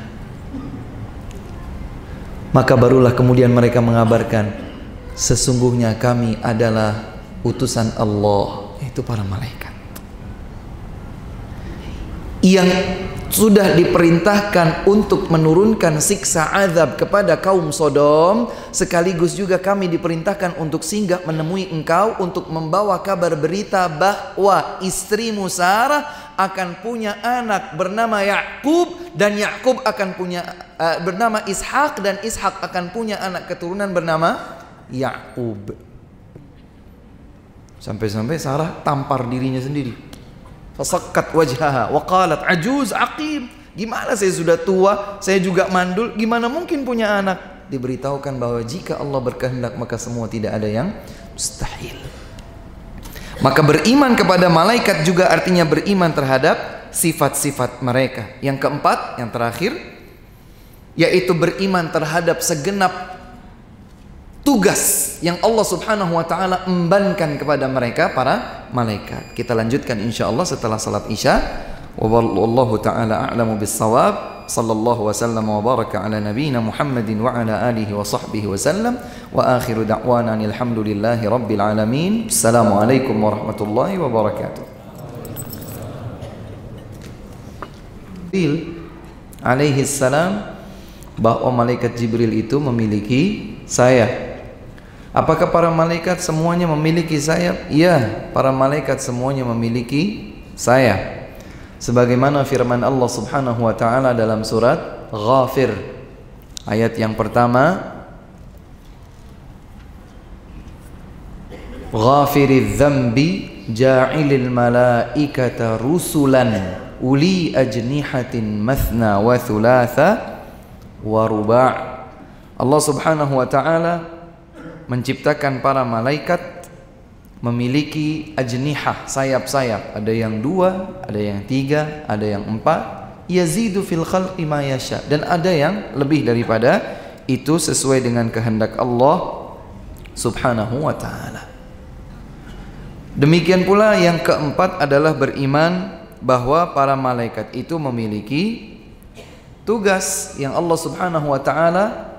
Maka barulah kemudian mereka mengabarkan sesungguhnya kami adalah utusan Allah, itu para malaikat. Yang sudah diperintahkan untuk menurunkan siksa azab kepada kaum Sodom sekaligus juga kami diperintahkan untuk singgah menemui engkau untuk membawa kabar berita bahwa istrimu Sarah akan punya anak bernama Yakub dan Yakub akan punya uh, bernama Ishak dan Ishak akan punya anak keturunan bernama Yakub. Sampai-sampai Sarah tampar dirinya sendiri. Fasakkat wajhaha wa qalat ajuz aqim. Gimana saya sudah tua, saya juga mandul, gimana mungkin punya anak? Diberitahukan bahwa jika Allah berkehendak maka semua tidak ada yang mustahil. Maka beriman kepada malaikat juga artinya beriman terhadap sifat-sifat mereka. Yang keempat, yang terakhir, yaitu beriman terhadap segenap tugas yang Allah Subhanahu wa taala embankan kepada mereka para malaikat. Kita lanjutkan insyaallah setelah salat Isya. Wallahu taala a'lamu bis-shawab. Sallallahu wasallam wa baraka ala nabiyyina Muhammadin wa ala alihi wa sahbihi wasallam wa akhiru da'wana alhamdulillahi rabbil alamin. Assalamualaikum warahmatullahi wabarakatuh. Jibril alaihi salam bahwa malaikat Jibril itu memiliki sayap. Apakah para malaikat semuanya memiliki sayap? Iya, para malaikat semuanya memiliki sayap sebagaimana firman Allah Subhanahu wa taala dalam surat Ghafir ayat yang pertama. Ghafiriz dzambi ja'ilil malaikata rusulan uli ajnihatin mathna wa thulatha wa ruba' Allah Subhanahu wa taala menciptakan para malaikat memiliki ajnihah sayap-sayap. Ada yang dua ada yang tiga ada yang empat. Yazidu fil khalqi ma yasha. Dan ada yang lebih daripada itu sesuai dengan kehendak Allah subhanahu wa ta'ala. Demikian pula yang keempat adalah beriman bahwa para malaikat itu memiliki tugas yang Allah subhanahu wa ta'ala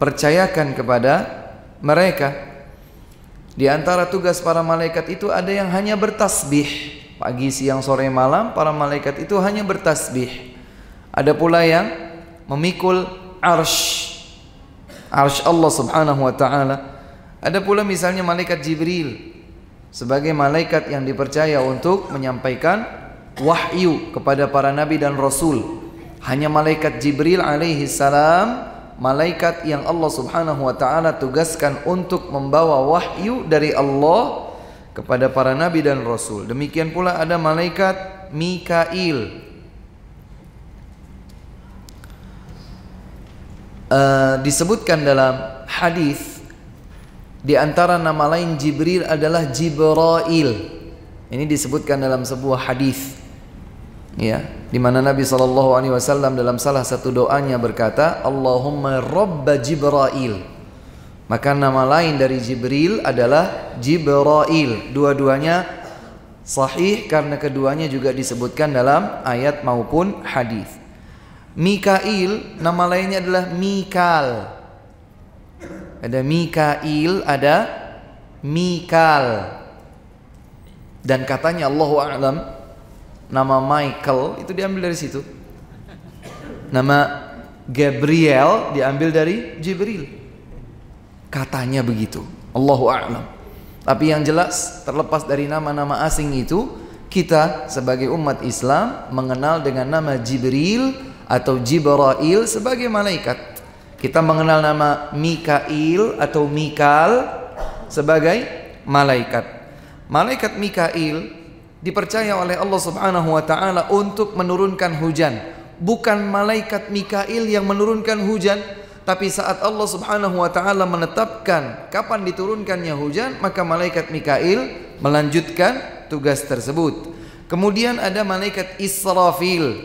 percayakan kepada mereka di antara tugas para malaikat itu ada yang hanya bertasbih. Pagi, siang, sore, malam para malaikat itu hanya bertasbih. Ada pula yang memikul arsh. Arsh Allah subhanahu wa ta'ala. Ada pula misalnya malaikat Jibril. Sebagai malaikat yang dipercaya untuk menyampaikan wahyu kepada para nabi dan rasul. Hanya malaikat Jibril alaihi salam malaikat yang Allah Subhanahu wa taala tugaskan untuk membawa wahyu dari Allah kepada para nabi dan rasul. Demikian pula ada malaikat Mikail. Uh, disebutkan dalam hadis di antara nama lain Jibril adalah Jibrail. Ini disebutkan dalam sebuah hadis ya di mana Nabi wasallam dalam salah satu doanya berkata Allahumma rabb Jibril. Maka nama lain dari Jibril adalah Jibrail dua-duanya sahih karena keduanya juga disebutkan dalam ayat maupun hadis. Mikail nama lainnya adalah Mikal. Ada Mikail ada Mikal. Dan katanya Allahu a'lam nama Michael itu diambil dari situ. Nama Gabriel diambil dari Jibril. Katanya begitu. Allahu a'lam. Tapi yang jelas terlepas dari nama-nama asing itu, kita sebagai umat Islam mengenal dengan nama Jibril atau Jibrail sebagai malaikat. Kita mengenal nama Mikail atau Mikal sebagai malaikat. Malaikat Mikail dipercaya oleh Allah Subhanahu wa taala untuk menurunkan hujan. Bukan malaikat Mikail yang menurunkan hujan, tapi saat Allah Subhanahu wa taala menetapkan kapan diturunkannya hujan, maka malaikat Mikail melanjutkan tugas tersebut. Kemudian ada malaikat Israfil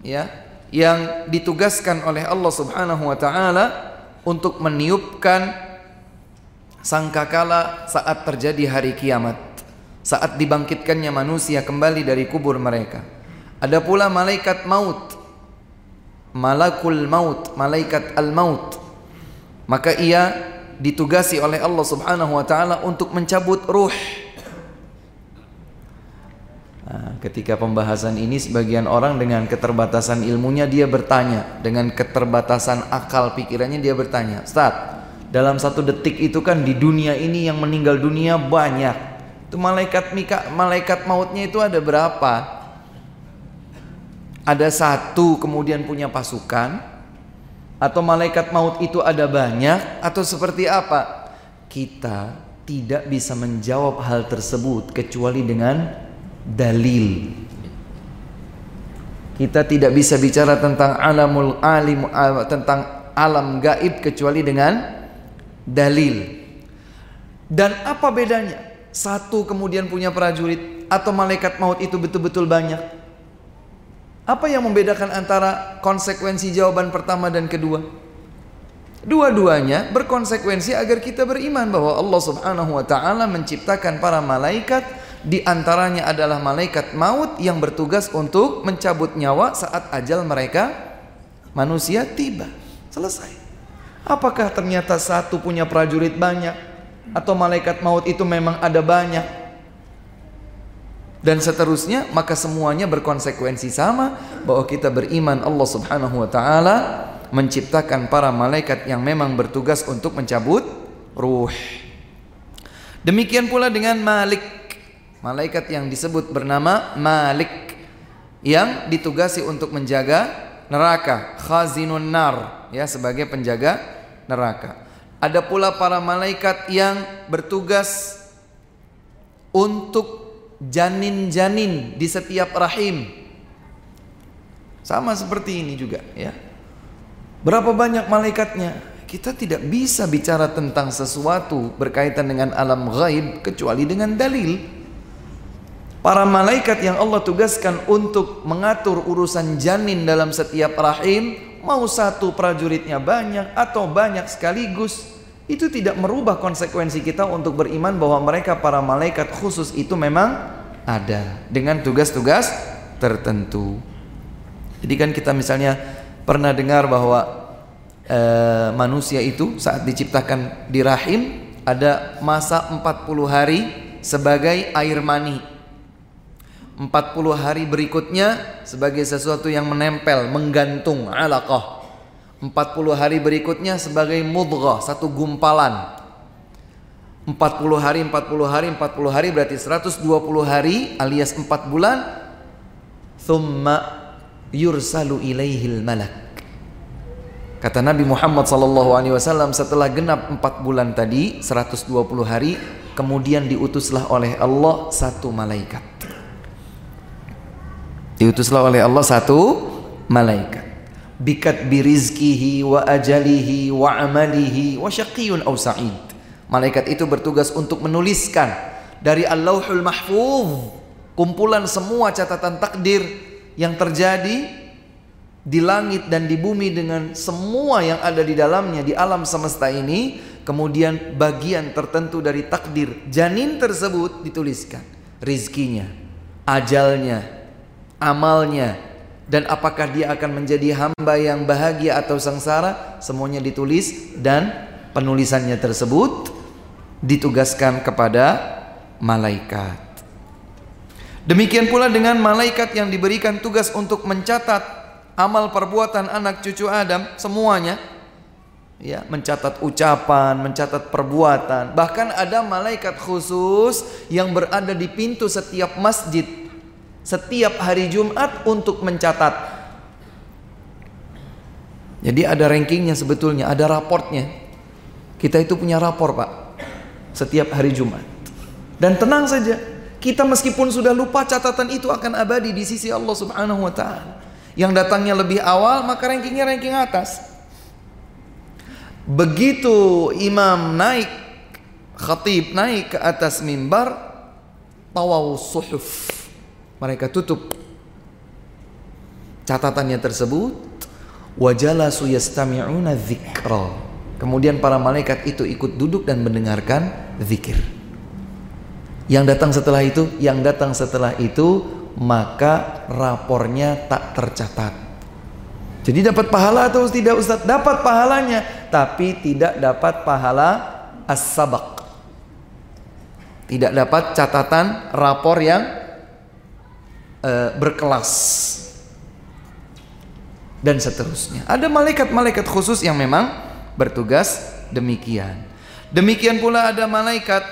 ya, yang ditugaskan oleh Allah Subhanahu wa taala untuk meniupkan sangkakala saat terjadi hari kiamat saat dibangkitkannya manusia kembali dari kubur mereka. Ada pula malaikat maut. Malakul maut, malaikat al-maut. Maka ia ditugasi oleh Allah Subhanahu wa taala untuk mencabut ruh. Nah, ketika pembahasan ini sebagian orang dengan keterbatasan ilmunya dia bertanya, dengan keterbatasan akal pikirannya dia bertanya, "Ustaz, dalam satu detik itu kan di dunia ini yang meninggal dunia banyak. Itu malaikat Mika, malaikat mautnya itu ada berapa? Ada satu kemudian punya pasukan atau malaikat maut itu ada banyak atau seperti apa? Kita tidak bisa menjawab hal tersebut kecuali dengan dalil. Kita tidak bisa bicara tentang alamul alim tentang alam gaib kecuali dengan dalil. Dan apa bedanya? Satu kemudian punya prajurit atau malaikat maut itu betul-betul banyak. Apa yang membedakan antara konsekuensi jawaban pertama dan kedua? Dua-duanya berkonsekuensi agar kita beriman bahwa Allah Subhanahu wa taala menciptakan para malaikat di antaranya adalah malaikat maut yang bertugas untuk mencabut nyawa saat ajal mereka manusia tiba. Selesai. Apakah ternyata satu punya prajurit banyak atau malaikat maut itu memang ada banyak? Dan seterusnya, maka semuanya berkonsekuensi sama bahwa kita beriman Allah Subhanahu wa taala menciptakan para malaikat yang memang bertugas untuk mencabut ruh. Demikian pula dengan Malik, malaikat yang disebut bernama Malik yang ditugasi untuk menjaga neraka, khazinun nar ya sebagai penjaga neraka. Ada pula para malaikat yang bertugas untuk janin-janin di setiap rahim. Sama seperti ini juga ya. Berapa banyak malaikatnya? Kita tidak bisa bicara tentang sesuatu berkaitan dengan alam gaib kecuali dengan dalil. Para malaikat yang Allah tugaskan untuk mengatur urusan janin dalam setiap rahim, mau satu prajuritnya banyak atau banyak sekaligus, itu tidak merubah konsekuensi kita untuk beriman bahwa mereka para malaikat khusus itu memang ada dengan tugas-tugas tertentu. Jadi kan kita misalnya Pernah dengar bahwa e, manusia itu saat diciptakan di rahim ada masa 40 hari sebagai air mani. 40 hari berikutnya sebagai sesuatu yang menempel, menggantung, alaqah. 40 hari berikutnya sebagai mudghah, satu gumpalan. 40 hari, 40 hari, 40 hari berarti 120 hari alias 4 bulan. Thumma yursalu ilaihil malak. Kata Nabi Muhammad sallallahu alaihi wasallam setelah genap 4 bulan tadi 120 hari kemudian diutuslah oleh Allah satu malaikat. Diutuslah oleh Allah satu malaikat. Bikat birizkihi wa ajalihi wa amalihi wa syaqiyun aw sa'id. Malaikat itu bertugas untuk menuliskan dari Al-Lauhul Mahfuz kumpulan semua catatan takdir yang terjadi di langit dan di bumi dengan semua yang ada di dalamnya di alam semesta ini kemudian bagian tertentu dari takdir janin tersebut dituliskan rizkinya ajalnya amalnya dan apakah dia akan menjadi hamba yang bahagia atau sengsara semuanya ditulis dan penulisannya tersebut ditugaskan kepada malaikat Demikian pula dengan malaikat yang diberikan tugas untuk mencatat amal perbuatan anak cucu Adam semuanya. Ya, mencatat ucapan, mencatat perbuatan. Bahkan ada malaikat khusus yang berada di pintu setiap masjid setiap hari Jumat untuk mencatat. Jadi ada rankingnya sebetulnya, ada raportnya. Kita itu punya rapor pak, setiap hari Jumat. Dan tenang saja, kita meskipun sudah lupa catatan itu akan abadi di sisi Allah Subhanahu wa taala. Yang datangnya lebih awal maka rankingnya ranking atas. Begitu imam naik khatib naik ke atas mimbar tawaw suhuf mereka tutup catatannya tersebut wajalasu yastami'una dzikra kemudian para malaikat itu ikut duduk dan mendengarkan zikir yang datang setelah itu, yang datang setelah itu maka rapornya tak tercatat. Jadi dapat pahala atau tidak Ustaz? Dapat pahalanya, tapi tidak dapat pahala as-sabaq. Tidak dapat catatan rapor yang uh, berkelas dan seterusnya. Ada malaikat-malaikat khusus yang memang bertugas demikian. Demikian pula ada malaikat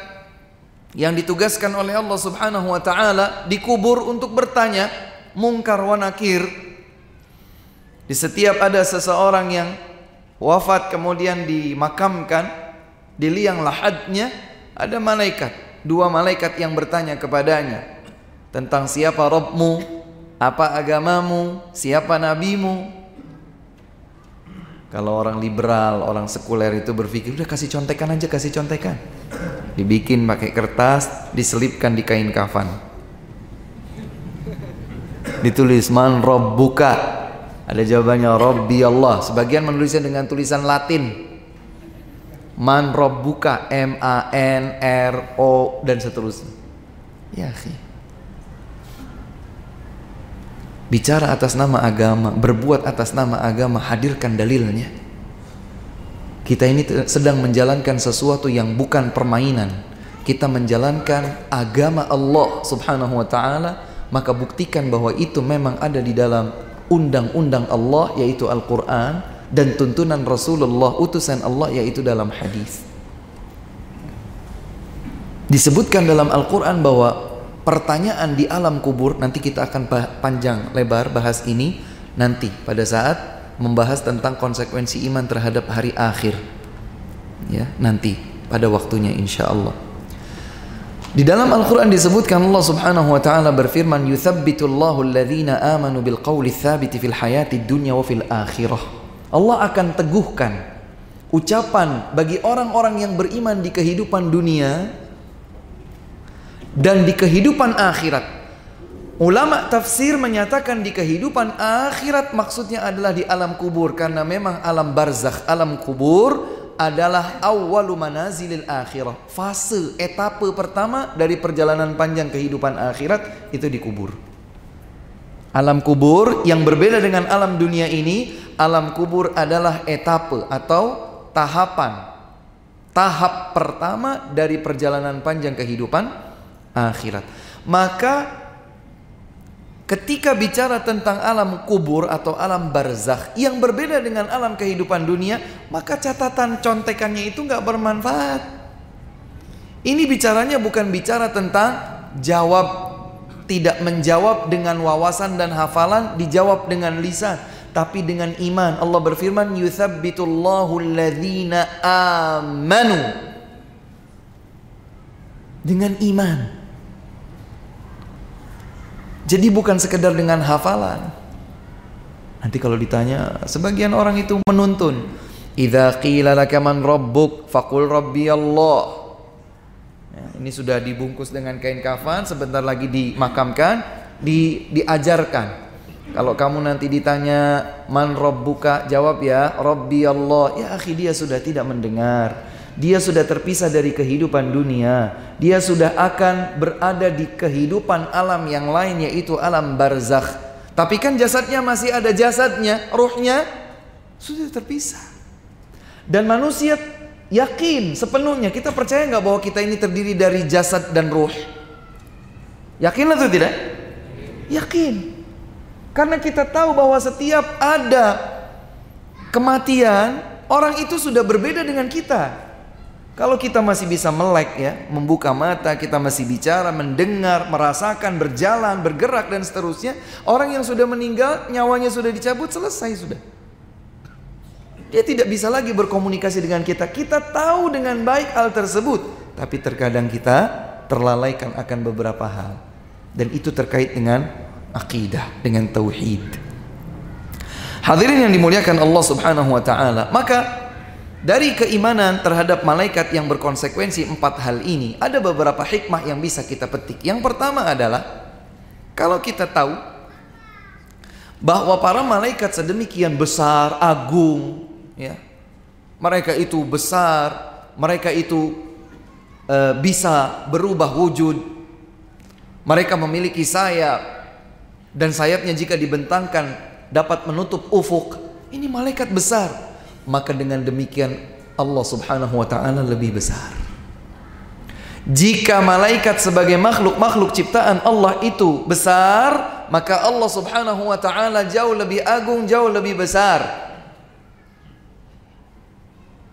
yang ditugaskan oleh Allah Subhanahu wa taala dikubur untuk bertanya mungkar wa nakir. Di setiap ada seseorang yang wafat kemudian dimakamkan di liang lahadnya ada malaikat, dua malaikat yang bertanya kepadanya tentang siapa Rabbmu, Apa agamamu? Siapa nabimu? Kalau orang liberal, orang sekuler itu berpikir, udah kasih contekan aja, kasih contekan. Dibikin pakai kertas, diselipkan di kain kafan. Ditulis man buka. Ada jawabannya Rabbi Allah. Sebagian menulisnya dengan tulisan Latin. Man buka M A N R O dan seterusnya. Ya, akhi. Bicara atas nama agama, berbuat atas nama agama, hadirkan dalilnya. Kita ini sedang menjalankan sesuatu yang bukan permainan. Kita menjalankan agama Allah Subhanahu wa taala, maka buktikan bahwa itu memang ada di dalam undang-undang Allah yaitu Al-Qur'an dan tuntunan Rasulullah utusan Allah yaitu dalam hadis. Disebutkan dalam Al-Qur'an bahwa pertanyaan di alam kubur nanti kita akan panjang lebar bahas ini nanti pada saat membahas tentang konsekuensi iman terhadap hari akhir. Ya nanti pada waktunya insya Allah di dalam Al-Quran disebutkan Allah subhanahu wa ta'ala berfirman Yuthabbitullahu alladhina amanu bil qawli thabiti fil hayati dunya wa fil akhirah. Allah akan teguhkan ucapan bagi orang-orang yang beriman di kehidupan dunia dan di kehidupan akhirat. Ulama tafsir menyatakan di kehidupan akhirat maksudnya adalah di alam kubur karena memang alam barzakh, alam kubur adalah awalu manazilil akhirah. Fase etape pertama dari perjalanan panjang kehidupan akhirat itu di kubur. Alam kubur yang berbeda dengan alam dunia ini, alam kubur adalah etape atau tahapan. Tahap pertama dari perjalanan panjang kehidupan akhirat. Maka ketika bicara tentang alam kubur atau alam barzakh yang berbeda dengan alam kehidupan dunia, maka catatan contekannya itu nggak bermanfaat. Ini bicaranya bukan bicara tentang jawab tidak menjawab dengan wawasan dan hafalan, dijawab dengan lisan, tapi dengan iman. Allah berfirman, "Yuthabbitullahu amanu." Dengan iman. Jadi bukan sekedar dengan hafalan. Nanti kalau ditanya, sebagian orang itu menuntun. Idza qila laka man rabbuk faqul rabbi Allah. Ya, ini sudah dibungkus dengan kain kafan, sebentar lagi dimakamkan, di, diajarkan. Kalau kamu nanti ditanya man rabbuka, jawab ya Rabbi Allah. Ya akhi dia sudah tidak mendengar. Dia sudah terpisah dari kehidupan dunia. Dia sudah akan berada di kehidupan alam yang lain yaitu alam barzakh. Tapi kan jasadnya masih ada jasadnya, ruhnya sudah terpisah. Dan manusia yakin sepenuhnya kita percaya nggak bahwa kita ini terdiri dari jasad dan ruh? Yakin atau tidak? Yakin. Karena kita tahu bahwa setiap ada kematian, orang itu sudah berbeda dengan kita. Kalau kita masih bisa melek ya, membuka mata, kita masih bicara, mendengar, merasakan, berjalan, bergerak dan seterusnya, orang yang sudah meninggal, nyawanya sudah dicabut, selesai sudah. Dia tidak bisa lagi berkomunikasi dengan kita. Kita tahu dengan baik hal tersebut, tapi terkadang kita terlalaikan akan beberapa hal. Dan itu terkait dengan akidah, dengan tauhid. Hadirin yang dimuliakan Allah Subhanahu wa taala, maka dari keimanan terhadap malaikat yang berkonsekuensi empat hal ini, ada beberapa hikmah yang bisa kita petik. Yang pertama adalah, kalau kita tahu bahwa para malaikat sedemikian besar, agung, ya, mereka itu besar, mereka itu e, bisa berubah wujud, mereka memiliki sayap, dan sayapnya jika dibentangkan dapat menutup ufuk. Ini malaikat besar maka dengan demikian Allah Subhanahu wa taala lebih besar. Jika malaikat sebagai makhluk-makhluk ciptaan Allah itu besar, maka Allah Subhanahu wa taala jauh lebih agung, jauh lebih besar.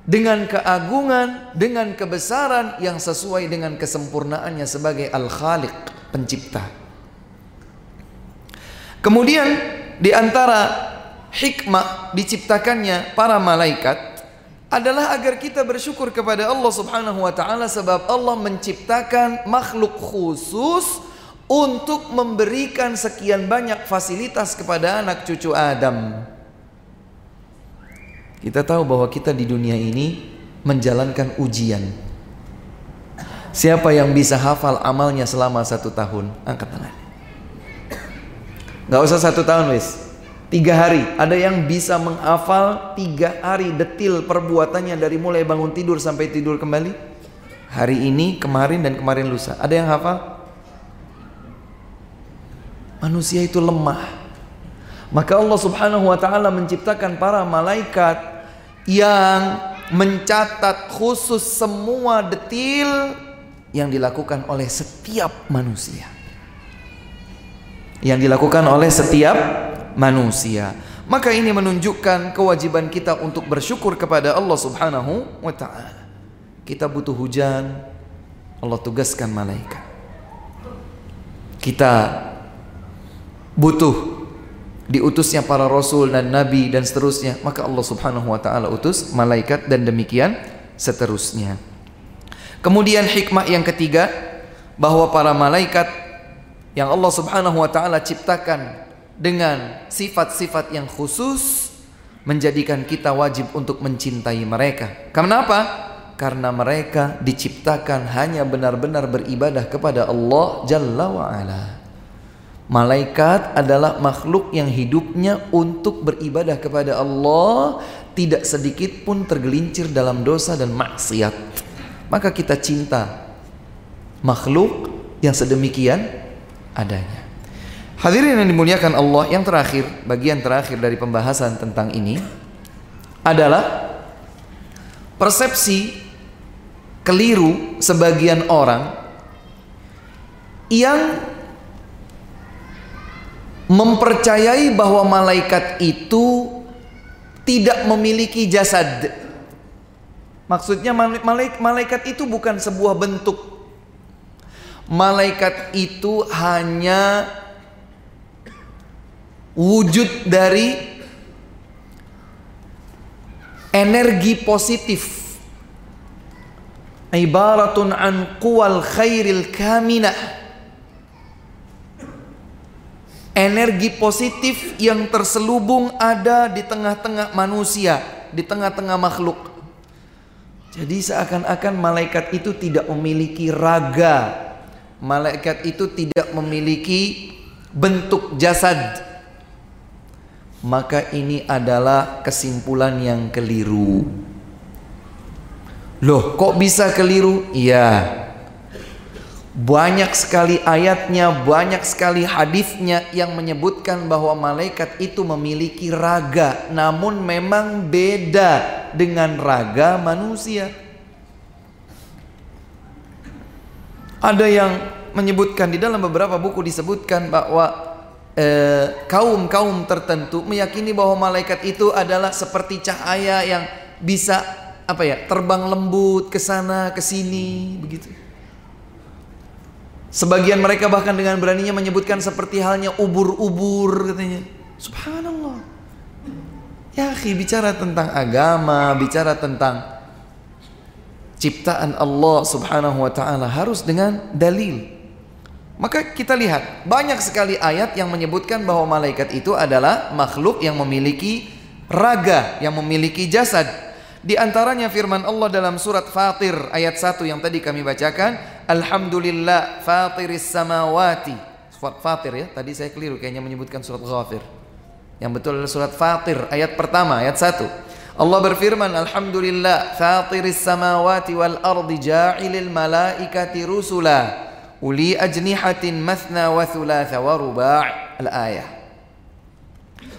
Dengan keagungan, dengan kebesaran yang sesuai dengan kesempurnaannya sebagai Al-Khaliq, pencipta. Kemudian di antara hikmah diciptakannya para malaikat adalah agar kita bersyukur kepada Allah Subhanahu wa taala sebab Allah menciptakan makhluk khusus untuk memberikan sekian banyak fasilitas kepada anak cucu Adam. Kita tahu bahwa kita di dunia ini menjalankan ujian. Siapa yang bisa hafal amalnya selama satu tahun? Angkat tangan. Gak usah satu tahun wis. Tiga hari. Ada yang bisa menghafal tiga hari detil perbuatannya dari mulai bangun tidur sampai tidur kembali. Hari ini, kemarin dan kemarin lusa. Ada yang hafal? Manusia itu lemah. Maka Allah Subhanahu wa taala menciptakan para malaikat yang mencatat khusus semua detil yang dilakukan oleh setiap manusia. Yang dilakukan oleh setiap manusia. Maka ini menunjukkan kewajiban kita untuk bersyukur kepada Allah Subhanahu wa taala. Kita butuh hujan, Allah tugaskan malaikat. Kita butuh diutusnya para rasul dan nabi dan seterusnya, maka Allah Subhanahu wa taala utus malaikat dan demikian seterusnya. Kemudian hikmah yang ketiga bahwa para malaikat yang Allah Subhanahu wa taala ciptakan dengan sifat-sifat yang khusus menjadikan kita wajib untuk mencintai mereka. Kenapa? Karena mereka diciptakan hanya benar-benar beribadah kepada Allah Jalla wa ala. Malaikat adalah makhluk yang hidupnya untuk beribadah kepada Allah, tidak sedikit pun tergelincir dalam dosa dan maksiat maka kita cinta makhluk yang sedemikian adanya. Hadirin yang dimuliakan Allah, yang terakhir, bagian terakhir dari pembahasan tentang ini adalah persepsi keliru sebagian orang yang mempercayai bahwa malaikat itu tidak memiliki jasad Maksudnya malaikat itu bukan sebuah bentuk. Malaikat itu hanya wujud dari energi positif. Ibaratun an quwal khairil kaminah. Energi positif yang terselubung ada di tengah-tengah manusia, di tengah-tengah makhluk. Jadi seakan-akan malaikat itu tidak memiliki raga. Malaikat itu tidak memiliki bentuk jasad. Maka ini adalah kesimpulan yang keliru. Loh, kok bisa keliru? Iya. Banyak sekali ayatnya, banyak sekali hadisnya yang menyebutkan bahwa malaikat itu memiliki raga, namun memang beda dengan raga manusia. Ada yang menyebutkan di dalam beberapa buku disebutkan bahwa eh, kaum-kaum tertentu meyakini bahwa malaikat itu adalah seperti cahaya yang bisa apa ya terbang lembut ke sana ke sini begitu. Sebagian mereka bahkan dengan beraninya menyebutkan seperti halnya ubur-ubur katanya. Subhanallah. Ya, akhi, bicara tentang agama, bicara tentang ciptaan Allah Subhanahu wa taala harus dengan dalil. Maka kita lihat banyak sekali ayat yang menyebutkan bahwa malaikat itu adalah makhluk yang memiliki raga, yang memiliki jasad. Di antaranya firman Allah dalam surat Fatir ayat 1 yang tadi kami bacakan, Alhamdulillah fatiris samawati. Surat Fatir ya, tadi saya keliru kayaknya menyebutkan surat Ghafir. Yang betul adalah surat Fatir ayat pertama, ayat 1. Allah berfirman, Alhamdulillah fatiris samawati wal ardi ja'ilil malaikati rusula uli ajnihatin mathna wa thulatha wa ruba' al-ayah.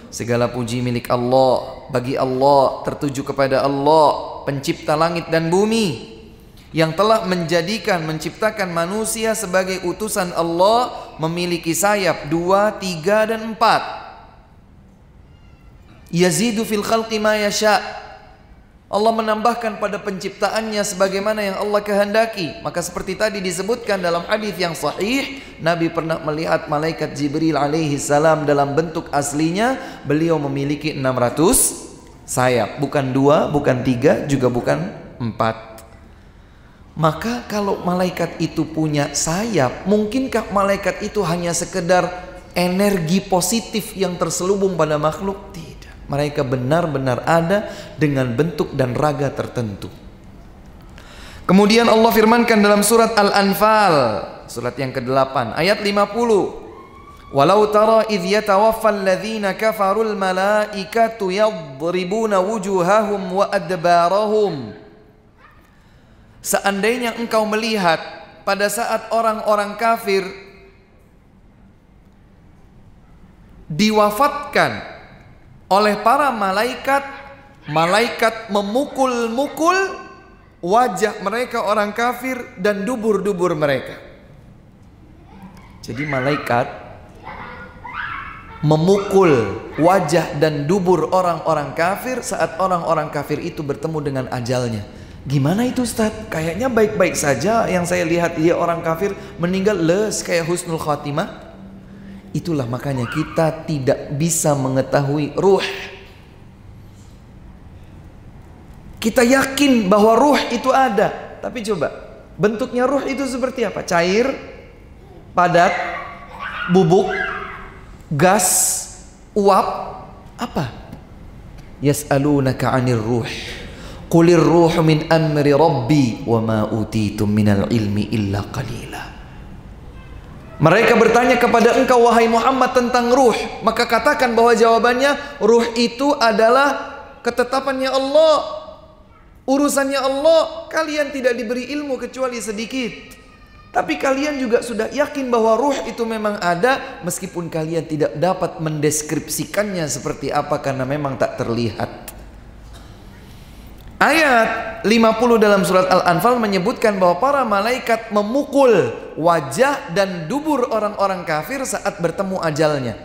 Segala puji milik Allah, bagi Allah, tertuju kepada Allah, pencipta langit dan bumi, yang telah menjadikan menciptakan manusia sebagai utusan Allah memiliki sayap dua, tiga dan empat. Yazidu fil khalqi ma yasha. Allah menambahkan pada penciptaannya sebagaimana yang Allah kehendaki. Maka seperti tadi disebutkan dalam hadis yang sahih, Nabi pernah melihat malaikat Jibril alaihi salam dalam bentuk aslinya, beliau memiliki 600 sayap, bukan dua, bukan tiga, juga bukan empat. Maka kalau malaikat itu punya sayap, mungkinkah malaikat itu hanya sekedar energi positif yang terselubung pada makhluk? Tidak. Mereka benar-benar ada dengan bentuk dan raga tertentu. Kemudian Allah firmankan dalam surat Al-Anfal, surat yang ke-8, ayat 50. Walau tara idh yatawaffa alladhina kafarul malaikatu yadribuna wujuhahum wa adbarahum Seandainya engkau melihat pada saat orang-orang kafir diwafatkan oleh para malaikat, malaikat memukul-mukul wajah mereka orang kafir dan dubur-dubur mereka. Jadi malaikat memukul wajah dan dubur orang-orang kafir saat orang-orang kafir itu bertemu dengan ajalnya. Gimana itu Ustaz? Kayaknya baik-baik saja yang saya lihat dia orang kafir meninggal les kayak husnul khatimah. Itulah makanya kita tidak bisa mengetahui ruh. Kita yakin bahwa ruh itu ada, tapi coba bentuknya ruh itu seperti apa? Cair, padat, bubuk, gas, uap, apa? Yas'alunaka 'anir ruh. Qulir ruh min amri rabbi wa ma utitum minal ilmi illa qalila. Mereka bertanya kepada engkau wahai Muhammad tentang ruh, maka katakan bahwa jawabannya ruh itu adalah ketetapannya Allah. Urusannya Allah, kalian tidak diberi ilmu kecuali sedikit. Tapi kalian juga sudah yakin bahwa ruh itu memang ada meskipun kalian tidak dapat mendeskripsikannya seperti apa karena memang tak terlihat. Ayat 50 dalam surat Al-Anfal menyebutkan bahwa para malaikat memukul wajah dan dubur orang-orang kafir saat bertemu ajalnya.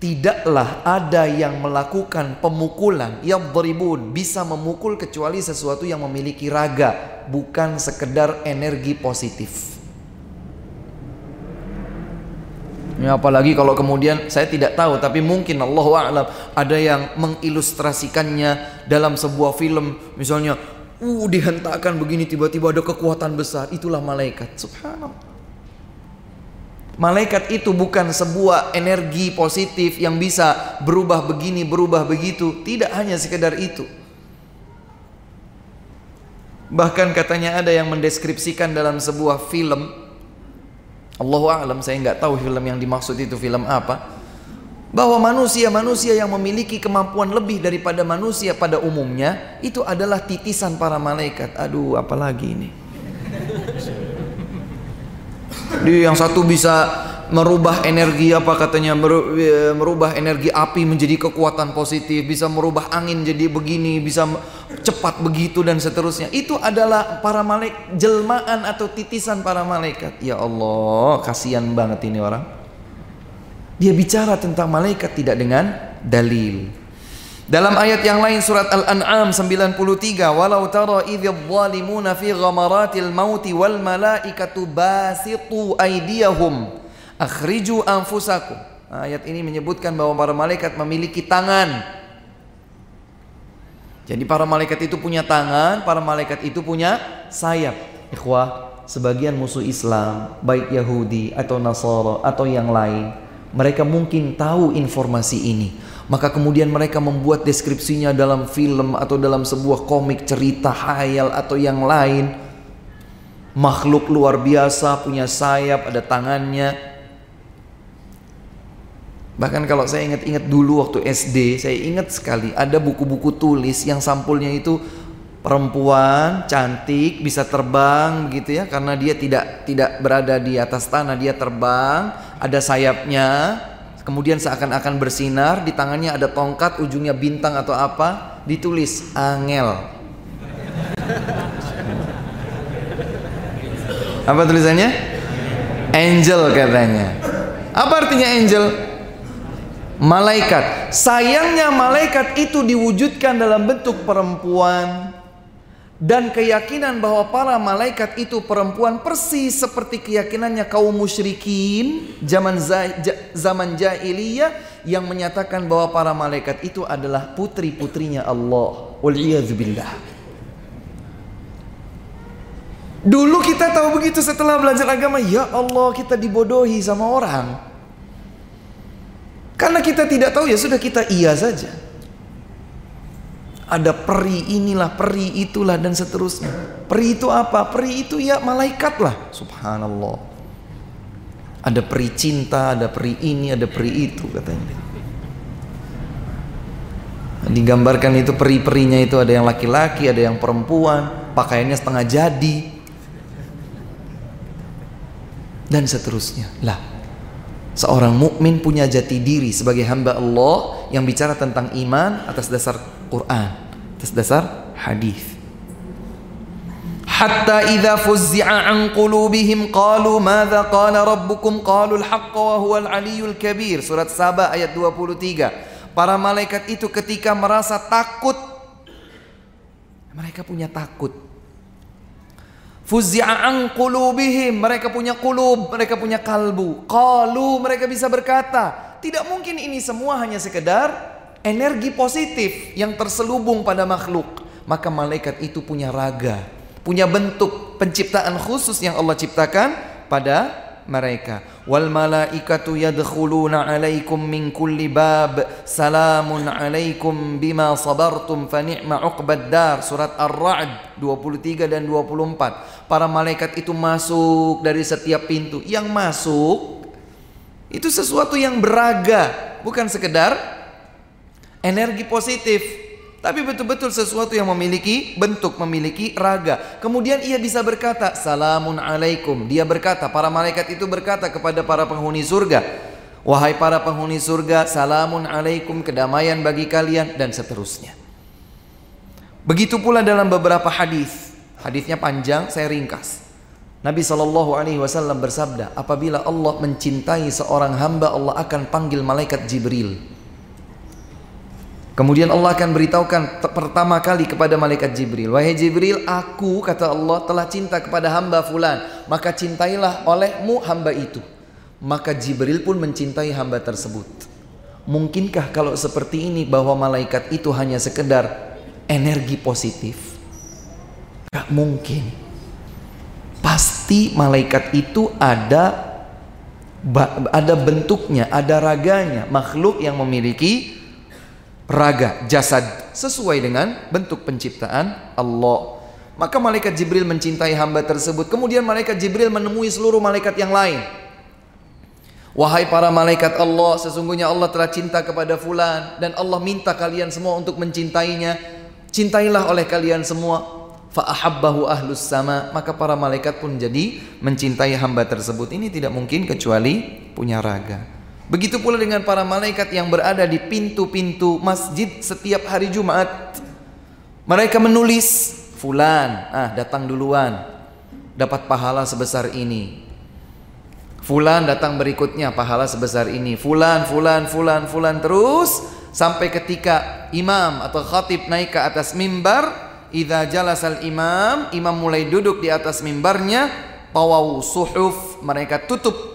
Tidaklah ada yang melakukan pemukulan yang beribun bisa memukul kecuali sesuatu yang memiliki raga, bukan sekedar energi positif. Ya, apalagi kalau kemudian saya tidak tahu tapi mungkin Allah a'lam ada yang mengilustrasikannya dalam sebuah film. Misalnya uh dihentakkan begini tiba-tiba ada kekuatan besar. Itulah malaikat. Subhanallah. Malaikat itu bukan sebuah energi positif yang bisa berubah begini berubah begitu. Tidak hanya sekedar itu. Bahkan katanya ada yang mendeskripsikan dalam sebuah film Allahu a'lam saya nggak tahu film yang dimaksud itu film apa bahwa manusia-manusia yang memiliki kemampuan lebih daripada manusia pada umumnya itu adalah titisan para malaikat. Aduh, apalagi ini. Dia yang satu bisa merubah energi apa katanya e, merubah energi api menjadi kekuatan positif, bisa merubah angin jadi begini, bisa cepat begitu dan seterusnya. Itu adalah para malaikat jelmaan atau titisan para malaikat. Ya Allah, kasihan banget ini orang. Dia bicara tentang malaikat tidak dengan dalil. Dalam ayat yang lain surat Al-An'am 93, walau tara idh dhalimuna fi ghamaratil mauti wal malaikatu basitu aydiyahum akhriju anfusakum. Ayat ini menyebutkan bahwa para malaikat memiliki tangan. Jadi para malaikat itu punya tangan, para malaikat itu punya sayap. Ikhwah, sebagian musuh Islam, baik Yahudi atau Nasara atau yang lain, mereka mungkin tahu informasi ini. Maka kemudian mereka membuat deskripsinya dalam film atau dalam sebuah komik cerita hayal atau yang lain. Makhluk luar biasa punya sayap, ada tangannya, Bahkan kalau saya ingat-ingat dulu waktu SD, saya ingat sekali ada buku-buku tulis yang sampulnya itu perempuan cantik bisa terbang gitu ya. Karena dia tidak tidak berada di atas tanah dia terbang ada sayapnya kemudian seakan-akan bersinar di tangannya ada tongkat ujungnya bintang atau apa ditulis angel. Apa tulisannya? Angel katanya. Apa artinya angel malaikat. Sayangnya malaikat itu diwujudkan dalam bentuk perempuan dan keyakinan bahwa para malaikat itu perempuan persis seperti keyakinannya kaum musyrikin zaman zaman jahiliyah yang menyatakan bahwa para malaikat itu adalah putri-putrinya Allah. Waliyadzubillah. Dulu kita tahu begitu setelah belajar agama, ya Allah kita dibodohi sama orang. Karena kita tidak tahu ya sudah kita iya saja. Ada peri inilah, peri itulah dan seterusnya. Peri itu apa? Peri itu ya malaikat lah. Subhanallah. Ada peri cinta, ada peri ini, ada peri itu katanya. Digambarkan itu peri-perinya itu ada yang laki-laki, ada yang perempuan, pakaiannya setengah jadi, dan seterusnya. Lah, seorang mukmin punya jati diri sebagai hamba Allah yang bicara tentang iman atas dasar Quran, atas dasar hadis. Hatta idza fuzzi'a an qulubihim qalu madza qala rabbukum qalu al-haqqa wa huwal aliyyul kabir. Surat Saba ayat 23. Para malaikat itu ketika merasa takut mereka punya takut Qulubihim, mereka punya kulub, mereka punya kalbu. Qalu, mereka bisa berkata, tidak mungkin ini semua hanya sekedar energi positif yang terselubung pada makhluk. Maka malaikat itu punya raga, punya bentuk penciptaan khusus yang Allah ciptakan pada mereka. Wal malaikatu yadkhuluna alaikum min kulli bab. Salamun alaikum bima sabartum fa ni'ma uqbad dar. Surat ar-ra'd 23 dan 24 para malaikat itu masuk dari setiap pintu. Yang masuk itu sesuatu yang beraga. Bukan sekedar energi positif tapi betul-betul sesuatu yang memiliki bentuk, memiliki raga. Kemudian ia bisa berkata, Salamun alaikum. Dia berkata, para malaikat itu berkata kepada para penghuni surga. Wahai para penghuni surga, salamun alaikum, kedamaian bagi kalian, dan seterusnya. Begitu pula dalam beberapa hadis. Hadisnya panjang, saya ringkas. Nabi Shallallahu Alaihi Wasallam bersabda, apabila Allah mencintai seorang hamba, Allah akan panggil malaikat Jibril. Kemudian Allah akan beritahukan pertama kali kepada malaikat Jibril, "Wahai Jibril, aku kata Allah telah cinta kepada hamba fulan, maka cintailah olehmu hamba itu." Maka Jibril pun mencintai hamba tersebut. Mungkinkah kalau seperti ini bahwa malaikat itu hanya sekedar energi positif? Gak mungkin. Pasti malaikat itu ada ada bentuknya, ada raganya, makhluk yang memiliki raga, jasad sesuai dengan bentuk penciptaan Allah. Maka malaikat Jibril mencintai hamba tersebut. Kemudian malaikat Jibril menemui seluruh malaikat yang lain. Wahai para malaikat Allah, sesungguhnya Allah telah cinta kepada fulan dan Allah minta kalian semua untuk mencintainya. Cintailah oleh kalian semua. Fa'ahabbahu ahlus sama, maka para malaikat pun jadi mencintai hamba tersebut. Ini tidak mungkin kecuali punya raga. Begitu pula dengan para malaikat yang berada di pintu-pintu masjid setiap hari Jumat. Mereka menulis, fulan, ah datang duluan, dapat pahala sebesar ini. Fulan datang berikutnya, pahala sebesar ini. Fulan, fulan, fulan, fulan terus sampai ketika imam atau khatib naik ke atas mimbar, idza jalasal imam, imam mulai duduk di atas mimbarnya, tawau suhuf, mereka tutup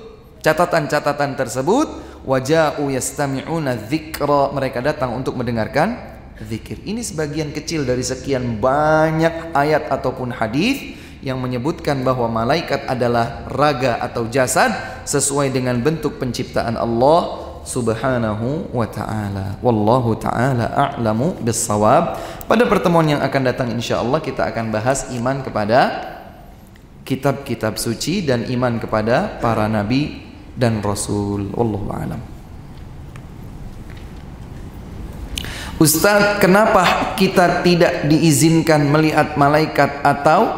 catatan-catatan tersebut waja'u yastami'una dzikra. Mereka datang untuk mendengarkan zikir ini sebagian kecil dari sekian banyak ayat ataupun hadis yang menyebutkan bahwa malaikat adalah raga atau jasad sesuai dengan bentuk penciptaan Allah subhanahu wa ta'ala. Wallahu ta'ala a'lamu bissawab. Pada pertemuan yang akan datang insyaallah kita akan bahas iman kepada kitab-kitab suci dan iman kepada para nabi dan Rasul. Wallahu a'lam. Ustaz, kenapa kita tidak diizinkan melihat malaikat atau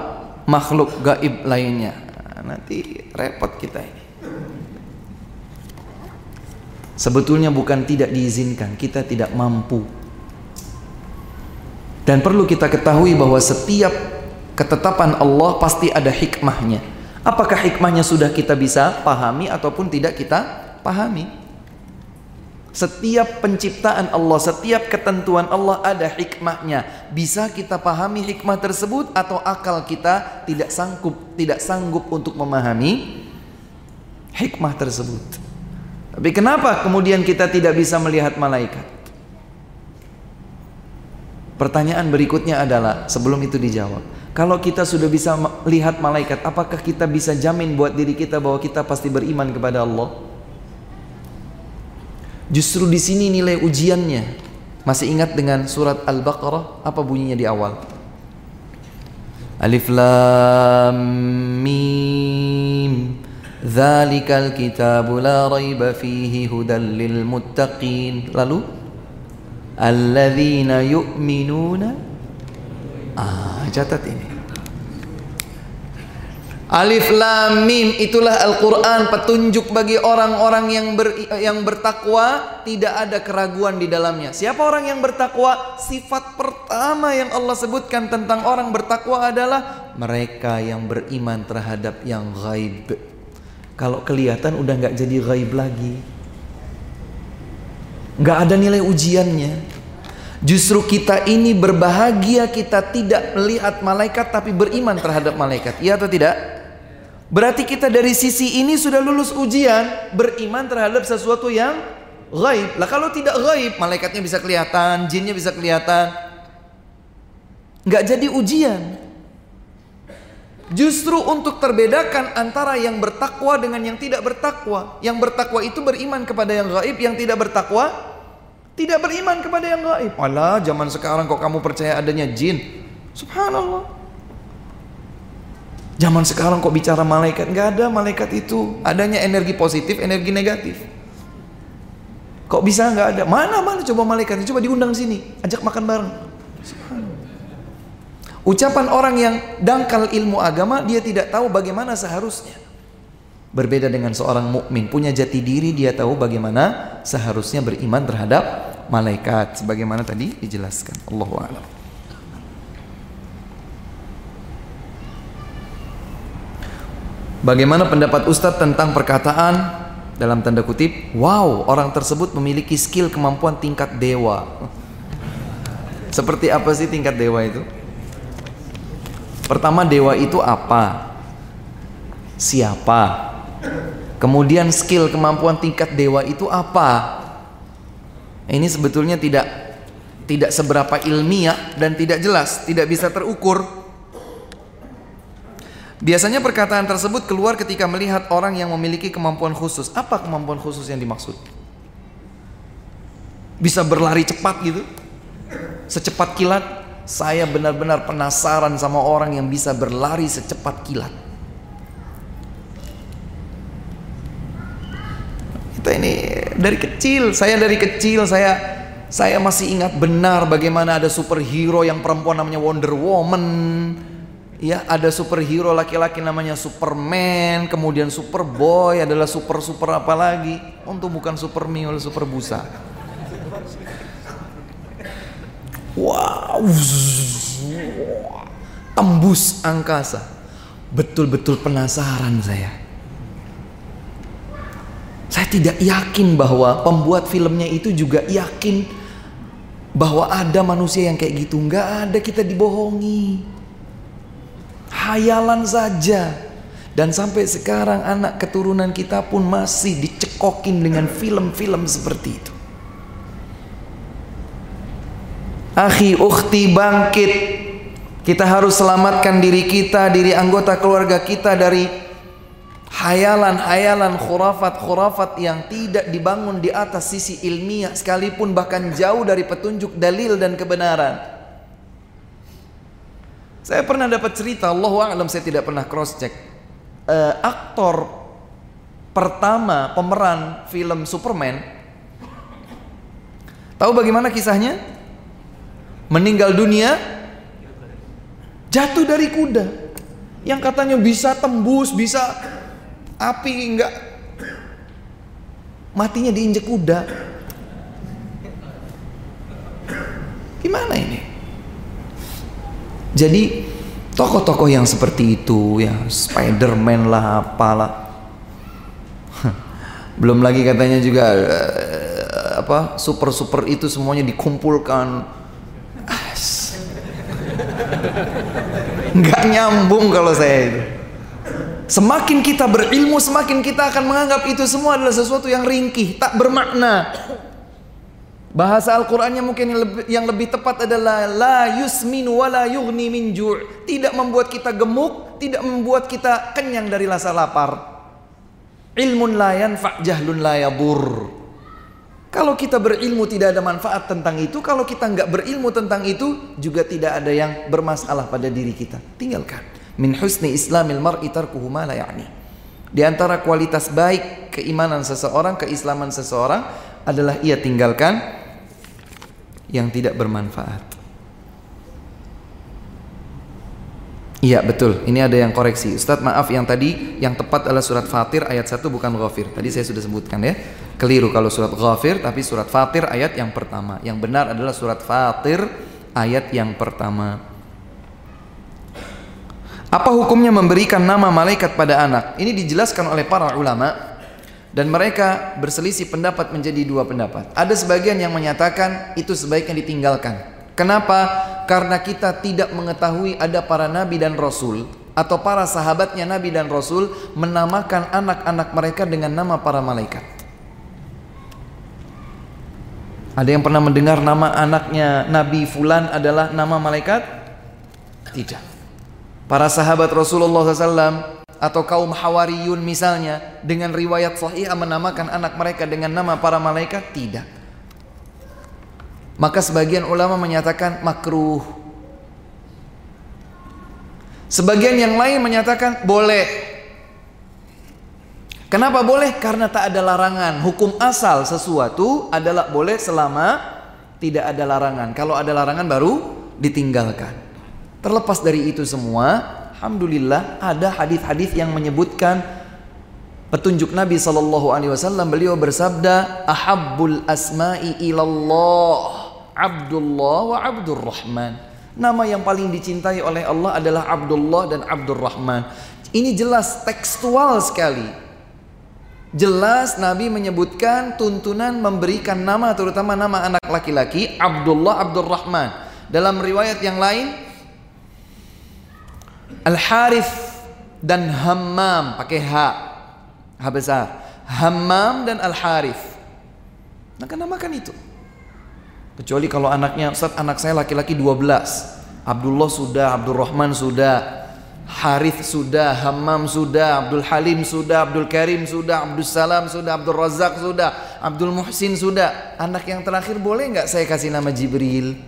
makhluk gaib lainnya? Nah, nanti repot kita ini. Sebetulnya bukan tidak diizinkan, kita tidak mampu. Dan perlu kita ketahui bahwa setiap ketetapan Allah pasti ada hikmahnya. Apakah hikmahnya sudah kita bisa pahami ataupun tidak kita pahami? Setiap penciptaan Allah, setiap ketentuan Allah ada hikmahnya. Bisa kita pahami hikmah tersebut atau akal kita tidak sanggup tidak sanggup untuk memahami hikmah tersebut. Tapi kenapa kemudian kita tidak bisa melihat malaikat? Pertanyaan berikutnya adalah sebelum itu dijawab, Kalau kita sudah bisa lihat malaikat, apakah kita bisa jamin buat diri kita bahwa kita pasti beriman kepada Allah? Justru di sini nilai ujiannya. Masih ingat dengan surat Al-Baqarah apa bunyinya di awal? Alif Lam Mim Dzalikal kitabu la raiba fihi hudal lil muttaqin. Lalu alladzina yu'minuna Ah, catat ini. Alif Lam Mim itulah Al-Qur'an petunjuk bagi orang-orang yang ber, yang bertakwa, tidak ada keraguan di dalamnya. Siapa orang yang bertakwa? Sifat pertama yang Allah sebutkan tentang orang bertakwa adalah mereka yang beriman terhadap yang gaib. Kalau kelihatan udah nggak jadi gaib lagi. nggak ada nilai ujiannya. Justru kita ini berbahagia kita tidak melihat malaikat tapi beriman terhadap malaikat. Iya atau tidak? Berarti kita dari sisi ini sudah lulus ujian beriman terhadap sesuatu yang gaib. Lah kalau tidak gaib, malaikatnya bisa kelihatan, jinnya bisa kelihatan. Nggak jadi ujian. Justru untuk terbedakan antara yang bertakwa dengan yang tidak bertakwa. Yang bertakwa itu beriman kepada yang gaib, yang tidak bertakwa tidak beriman kepada yang gaib. Alah, zaman sekarang kok kamu percaya adanya jin? Subhanallah. Zaman sekarang kok bicara malaikat? Nggak ada malaikat itu. Adanya energi positif, energi negatif. Kok bisa nggak ada? Mana mana coba malaikat? Coba diundang sini, ajak makan bareng. Ucapan orang yang dangkal ilmu agama, dia tidak tahu bagaimana seharusnya. Berbeda dengan seorang mukmin punya jati diri, dia tahu bagaimana seharusnya beriman terhadap malaikat sebagaimana tadi dijelaskan. Allahu a'lam. Bagaimana pendapat Ustadz tentang perkataan dalam tanda kutip, wow, orang tersebut memiliki skill kemampuan tingkat dewa. Seperti apa sih tingkat dewa itu? Pertama, dewa itu apa? Siapa? Kemudian skill kemampuan tingkat dewa itu apa? Ini sebetulnya tidak tidak seberapa ilmiah dan tidak jelas, tidak bisa terukur. Biasanya perkataan tersebut keluar ketika melihat orang yang memiliki kemampuan khusus. Apa kemampuan khusus yang dimaksud? Bisa berlari cepat gitu? Secepat kilat? Saya benar-benar penasaran sama orang yang bisa berlari secepat kilat. Kita ini dari kecil, saya dari kecil saya saya masih ingat benar bagaimana ada superhero yang perempuan namanya Wonder Woman. Ya, ada superhero laki-laki namanya Superman, kemudian Superboy adalah super-super apa lagi? Untuk bukan Super Mio, Super Busa. Wow. Tembus angkasa. Betul-betul penasaran saya. Tidak yakin bahwa pembuat filmnya itu juga yakin bahwa ada manusia yang kayak gitu. Nggak ada kita dibohongi. Hayalan saja. Dan sampai sekarang anak keturunan kita pun masih dicekokin dengan film-film seperti itu. Akhi, ukhti bangkit. Kita harus selamatkan diri kita, diri anggota keluarga kita dari hayalan-hayalan khurafat-khurafat yang tidak dibangun di atas sisi ilmiah sekalipun bahkan jauh dari petunjuk dalil dan kebenaran. Saya pernah dapat cerita, Allah alam saya tidak pernah cross check. Uh, aktor pertama pemeran film Superman tahu bagaimana kisahnya? Meninggal dunia jatuh dari kuda yang katanya bisa tembus, bisa api enggak. Matinya diinjek kuda. Gimana ini? Jadi tokoh-tokoh yang seperti itu ya Spiderman lah apalah. Belum lagi katanya juga uh, apa super super itu semuanya dikumpulkan. Nggak nyambung kalau saya itu Semakin kita berilmu, semakin kita akan menganggap itu semua adalah sesuatu yang ringkih, tak bermakna. Bahasa Al-Qur'annya mungkin yang lebih, yang lebih tepat adalah la yusminu wa la yughni min ju'. Tidak membuat kita gemuk, tidak membuat kita kenyang dari rasa lapar. Ilmun la yanfa' jahlun la yabur. Kalau kita berilmu tidak ada manfaat tentang itu, kalau kita nggak berilmu tentang itu juga tidak ada yang bermasalah pada diri kita. Tinggalkan. Min husni islamil mar'i tarkuhu ma la ya'ni. Di antara kualitas baik keimanan seseorang, keislaman seseorang adalah ia tinggalkan yang tidak bermanfaat. Iya betul, ini ada yang koreksi. Ustadz maaf yang tadi yang tepat adalah surat Fatir ayat 1 bukan Ghafir. Tadi saya sudah sebutkan ya. Keliru kalau surat Ghafir tapi surat Fatir ayat yang pertama. Yang benar adalah surat Fatir ayat yang pertama Apa hukumnya memberikan nama malaikat pada anak? Ini dijelaskan oleh para ulama dan mereka berselisih pendapat menjadi dua pendapat. Ada sebagian yang menyatakan itu sebaiknya ditinggalkan. Kenapa? Karena kita tidak mengetahui ada para nabi dan rasul atau para sahabatnya nabi dan rasul menamakan anak-anak mereka dengan nama para malaikat. Ada yang pernah mendengar nama anaknya Nabi Fulan adalah nama malaikat? Tidak. Para sahabat Rasulullah SAW atau kaum Hawariyun misalnya dengan riwayat sahih menamakan anak mereka dengan nama para malaikat? Tidak. Maka sebagian ulama menyatakan makruh. Sebagian yang lain menyatakan boleh. Kenapa boleh? Karena tak ada larangan. Hukum asal sesuatu adalah boleh selama tidak ada larangan. Kalau ada larangan baru ditinggalkan terlepas dari itu semua Alhamdulillah ada hadis-hadis yang menyebutkan petunjuk Nabi Shallallahu Alaihi Wasallam. Beliau bersabda, "Ahabbul asma'i ilallah Abdullah wa Abdurrahman." Nama yang paling dicintai oleh Allah adalah Abdullah dan Abdurrahman. Ini jelas tekstual sekali. Jelas Nabi menyebutkan tuntunan memberikan nama terutama nama anak laki-laki Abdullah Abdurrahman. Dalam riwayat yang lain Al-Harith dan Hammam pakai H. H besar. Hammam dan Al-Harith. Maka namakan itu. Kecuali kalau anaknya, Ustaz anak saya laki-laki 12. Abdullah sudah, Abdurrahman sudah, Harith sudah, Hammam sudah, Abdul Halim sudah, Abdul Karim sudah, Abdul Salam sudah, Abdul Razak sudah, Abdul Muhsin sudah. Anak yang terakhir boleh nggak saya kasih nama Jibril?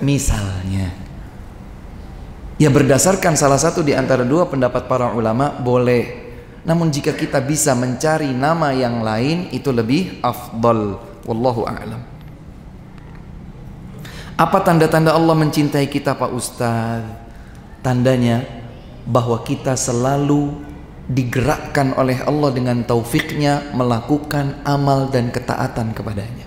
Misalnya. Ya berdasarkan salah satu di antara dua pendapat para ulama boleh. Namun jika kita bisa mencari nama yang lain itu lebih afdal. Wallahu a'lam. Apa tanda-tanda Allah mencintai kita Pak Ustaz? Tandanya bahwa kita selalu digerakkan oleh Allah dengan taufiknya melakukan amal dan ketaatan kepadanya.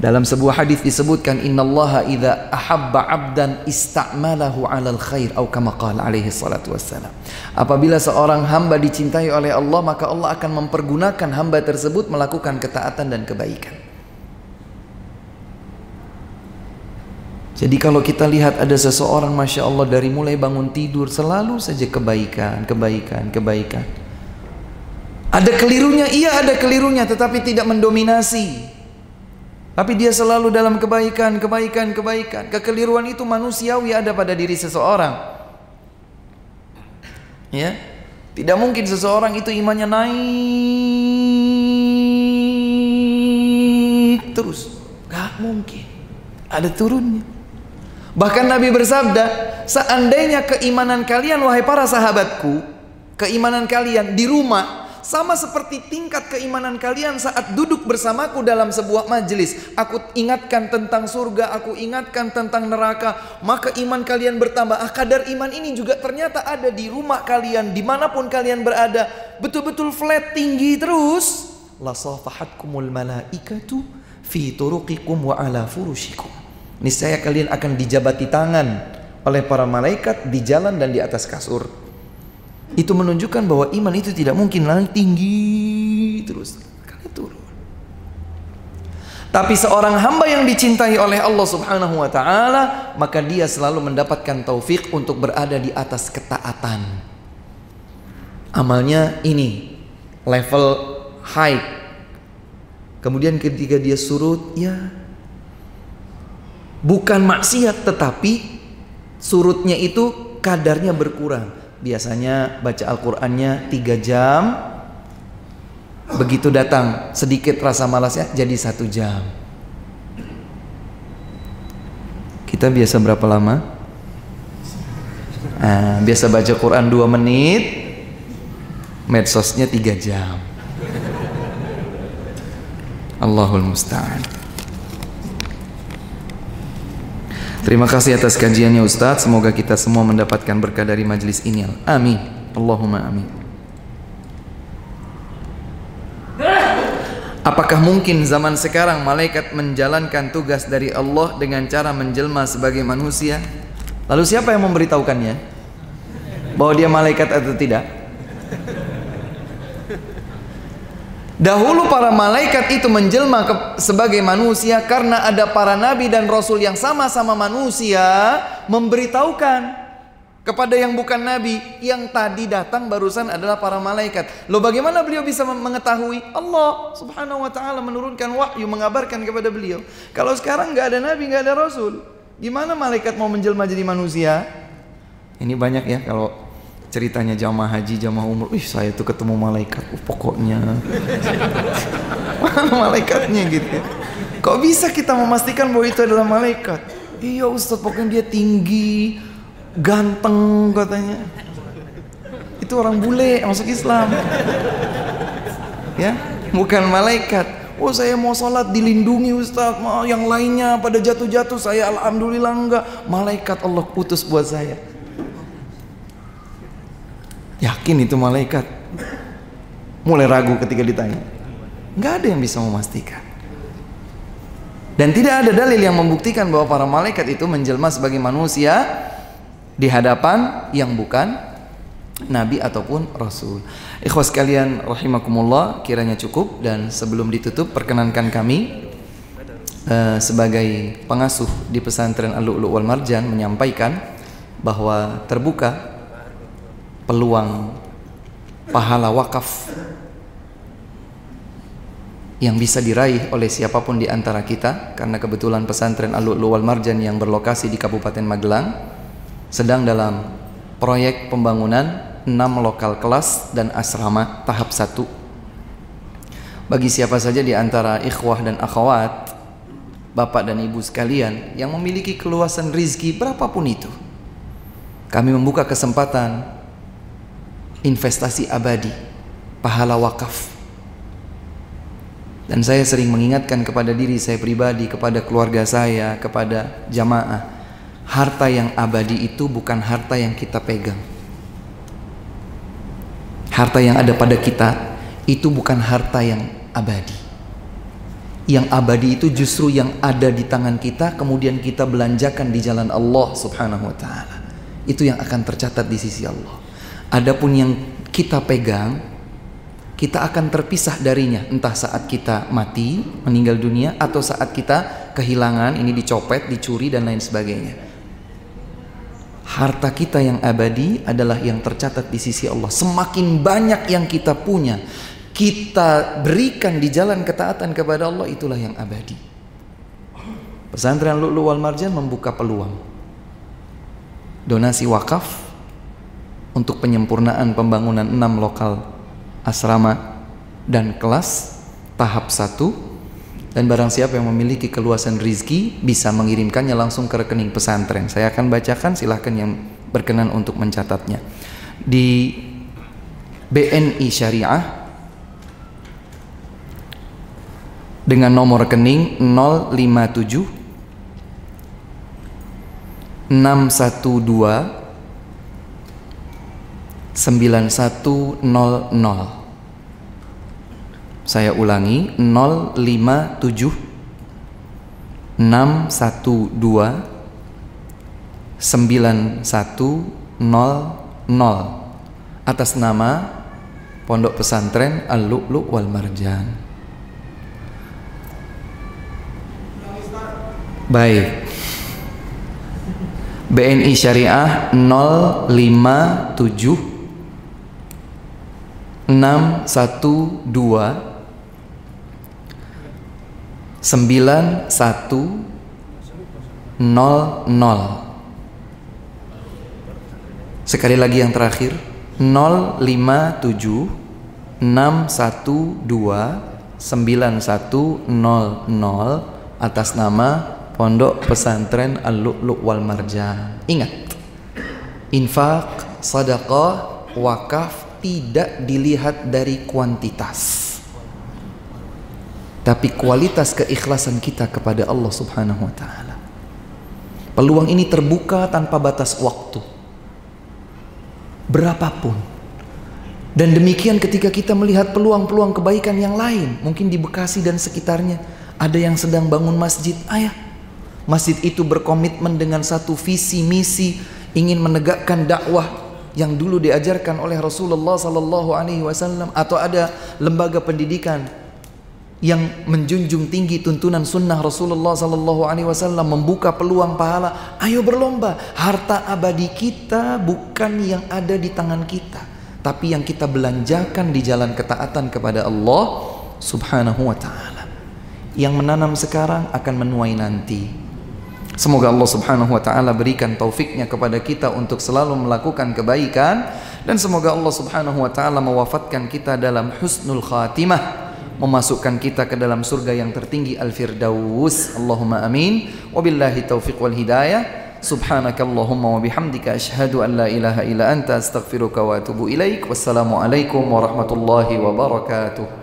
Dalam sebuah hadis disebutkan innallaha idza ahabba 'abdan ista'malahu 'alal khair atau kama qala alaihi salatu wassalam. Apabila seorang hamba dicintai oleh Allah maka Allah akan mempergunakan hamba tersebut melakukan ketaatan dan kebaikan. Jadi kalau kita lihat ada seseorang Masya Allah dari mulai bangun tidur selalu saja kebaikan, kebaikan, kebaikan. Ada kelirunya, iya ada kelirunya tetapi tidak mendominasi. Tapi dia selalu dalam kebaikan, kebaikan, kebaikan. Kekeliruan itu manusiawi ada pada diri seseorang. Ya. Tidak mungkin seseorang itu imannya naik terus. Gak mungkin. Ada turunnya. Bahkan Nabi bersabda, seandainya keimanan kalian wahai para sahabatku, keimanan kalian di rumah sama seperti tingkat keimanan kalian saat duduk bersamaku dalam sebuah majelis. Aku ingatkan tentang surga, aku ingatkan tentang neraka. Maka iman kalian bertambah. Ah, kadar iman ini juga ternyata ada di rumah kalian, di mana pun kalian berada. Betul-betul flat tinggi terus. La safahatkumul malaikatu fi turuqikum wa ala furushikum. Niscaya kalian akan dijabati tangan oleh para malaikat di jalan dan di atas kasur. Itu menunjukkan bahwa iman itu tidak mungkin naik tinggi terus. Karena turun. Tapi seorang hamba yang dicintai oleh Allah Subhanahu wa taala, maka dia selalu mendapatkan taufik untuk berada di atas ketaatan. Amalnya ini level high. Kemudian ketika dia surut, ya bukan maksiat tetapi surutnya itu kadarnya berkurang. Biasanya baca Al-Qur'annya 3 jam. Begitu datang sedikit rasa malasnya jadi satu jam. Kita biasa berapa lama? Nah, biasa baca Quran 2 menit, medsosnya 3 jam. Allahul Musta'an. Terima kasih atas kajiannya Ustadz. Semoga kita semua mendapatkan berkah dari majlis ini. Amin. Allahumma amin. Apakah mungkin zaman sekarang malaikat menjalankan tugas dari Allah dengan cara menjelma sebagai manusia? Lalu siapa yang memberitahukannya? Bahwa dia malaikat atau tidak? Dahulu para malaikat itu menjelma ke, sebagai manusia karena ada para nabi dan rasul yang sama-sama manusia memberitahukan kepada yang bukan nabi yang tadi datang barusan adalah para malaikat. Loh bagaimana beliau bisa mengetahui? Allah Subhanahu wa taala menurunkan wahyu mengabarkan kepada beliau. Kalau sekarang nggak ada nabi, nggak ada rasul, gimana malaikat mau menjelma jadi manusia? Ini banyak ya kalau ceritanya jamaah haji, jamaah umur, ih saya tuh ketemu malaikat, uh, pokoknya mana malaikatnya gitu ya. Kok bisa kita memastikan bahwa itu adalah malaikat? Iya Ustadz, pokoknya dia tinggi, ganteng katanya. Itu orang bule masuk Islam. Ya, bukan malaikat. Oh saya mau sholat dilindungi Ustadz, yang lainnya pada jatuh-jatuh saya alhamdulillah enggak. Malaikat Allah putus buat saya. Yakin itu malaikat? Mulai ragu ketika ditanya. Nggak ada yang bisa memastikan. Dan tidak ada dalil yang membuktikan bahwa para malaikat itu menjelma sebagai manusia di hadapan yang bukan nabi ataupun rasul. Ikhwas kalian rahimakumullah, kiranya cukup dan sebelum ditutup perkenankan kami uh, sebagai pengasuh di pesantren Al-Lu'lu' wal Marjan menyampaikan bahwa terbuka peluang pahala wakaf yang bisa diraih oleh siapa pun di antara kita karena kebetulan pesantren Al-Lu'lu wal Marjan yang berlokasi di Kabupaten Magelang sedang dalam proyek pembangunan 6 lokal kelas dan asrama tahap 1 bagi siapa saja di antara ikhwah dan akhwat bapak dan ibu sekalian yang memiliki keluasan rizki berapapun itu kami membuka kesempatan investasi abadi, pahala wakaf. Dan saya sering mengingatkan kepada diri saya pribadi, kepada keluarga saya, kepada jamaah, harta yang abadi itu bukan harta yang kita pegang. Harta yang ada pada kita itu bukan harta yang abadi. Yang abadi itu justru yang ada di tangan kita kemudian kita belanjakan di jalan Allah Subhanahu wa taala. Itu yang akan tercatat di sisi Allah. Adapun yang kita pegang, kita akan terpisah darinya, entah saat kita mati, meninggal dunia, atau saat kita kehilangan, ini dicopet, dicuri, dan lain sebagainya. Harta kita yang abadi adalah yang tercatat di sisi Allah. Semakin banyak yang kita punya, kita berikan di jalan ketaatan kepada Allah, itulah yang abadi. Pesantren Lu'lu wal Marjan membuka peluang. Donasi wakaf untuk penyempurnaan pembangunan enam lokal asrama dan kelas tahap satu. Dan barang siapa yang memiliki keluasan rizki bisa mengirimkannya langsung ke rekening pesantren. Saya akan bacakan silahkan yang berkenan untuk mencatatnya. Di BNI Syariah dengan nomor rekening 057 612 9100 saya ulangi 057 612 9100 atas nama Pondok Pesantren Al-Lu'lu' wal Marjan. Baik. BNI Syariah 057 612 Sekali lagi yang terakhir 057 612 9100 atas nama Pondok Pesantren Al-Lu'lu' wal Marjan. Ingat, infak, sedekah, wakaf tidak dilihat dari kuantitas. Tapi kualitas keikhlasan kita kepada Allah Subhanahu wa taala. Peluang ini terbuka tanpa batas waktu. Berapapun dan demikian ketika kita melihat peluang-peluang kebaikan yang lain, mungkin di Bekasi dan sekitarnya, ada yang sedang bangun masjid, ayah. Masjid itu berkomitmen dengan satu visi misi ingin menegakkan dakwah yang dulu diajarkan oleh Rasulullah sallallahu alaihi wasallam atau ada lembaga pendidikan yang menjunjung tinggi tuntunan sunnah Rasulullah sallallahu alaihi wasallam membuka peluang pahala ayo berlomba harta abadi kita bukan yang ada di tangan kita tapi yang kita belanjakan di jalan ketaatan kepada Allah Subhanahu wa taala. Yang menanam sekarang akan menuai nanti. Semoga Allah Subhanahu wa taala berikan taufiknya kepada kita untuk selalu melakukan kebaikan dan semoga Allah Subhanahu wa taala mewafatkan kita dalam husnul khatimah memasukkan kita ke dalam surga yang tertinggi al-firdaus. Allahumma amin. Wabillahi taufiq wal hidayah. Subhanakallahumma wa bihamdika asyhadu an la ilaha illa anta astaghfiruka wa atubu ilaik. Wassalamu alaikum warahmatullahi wabarakatuh.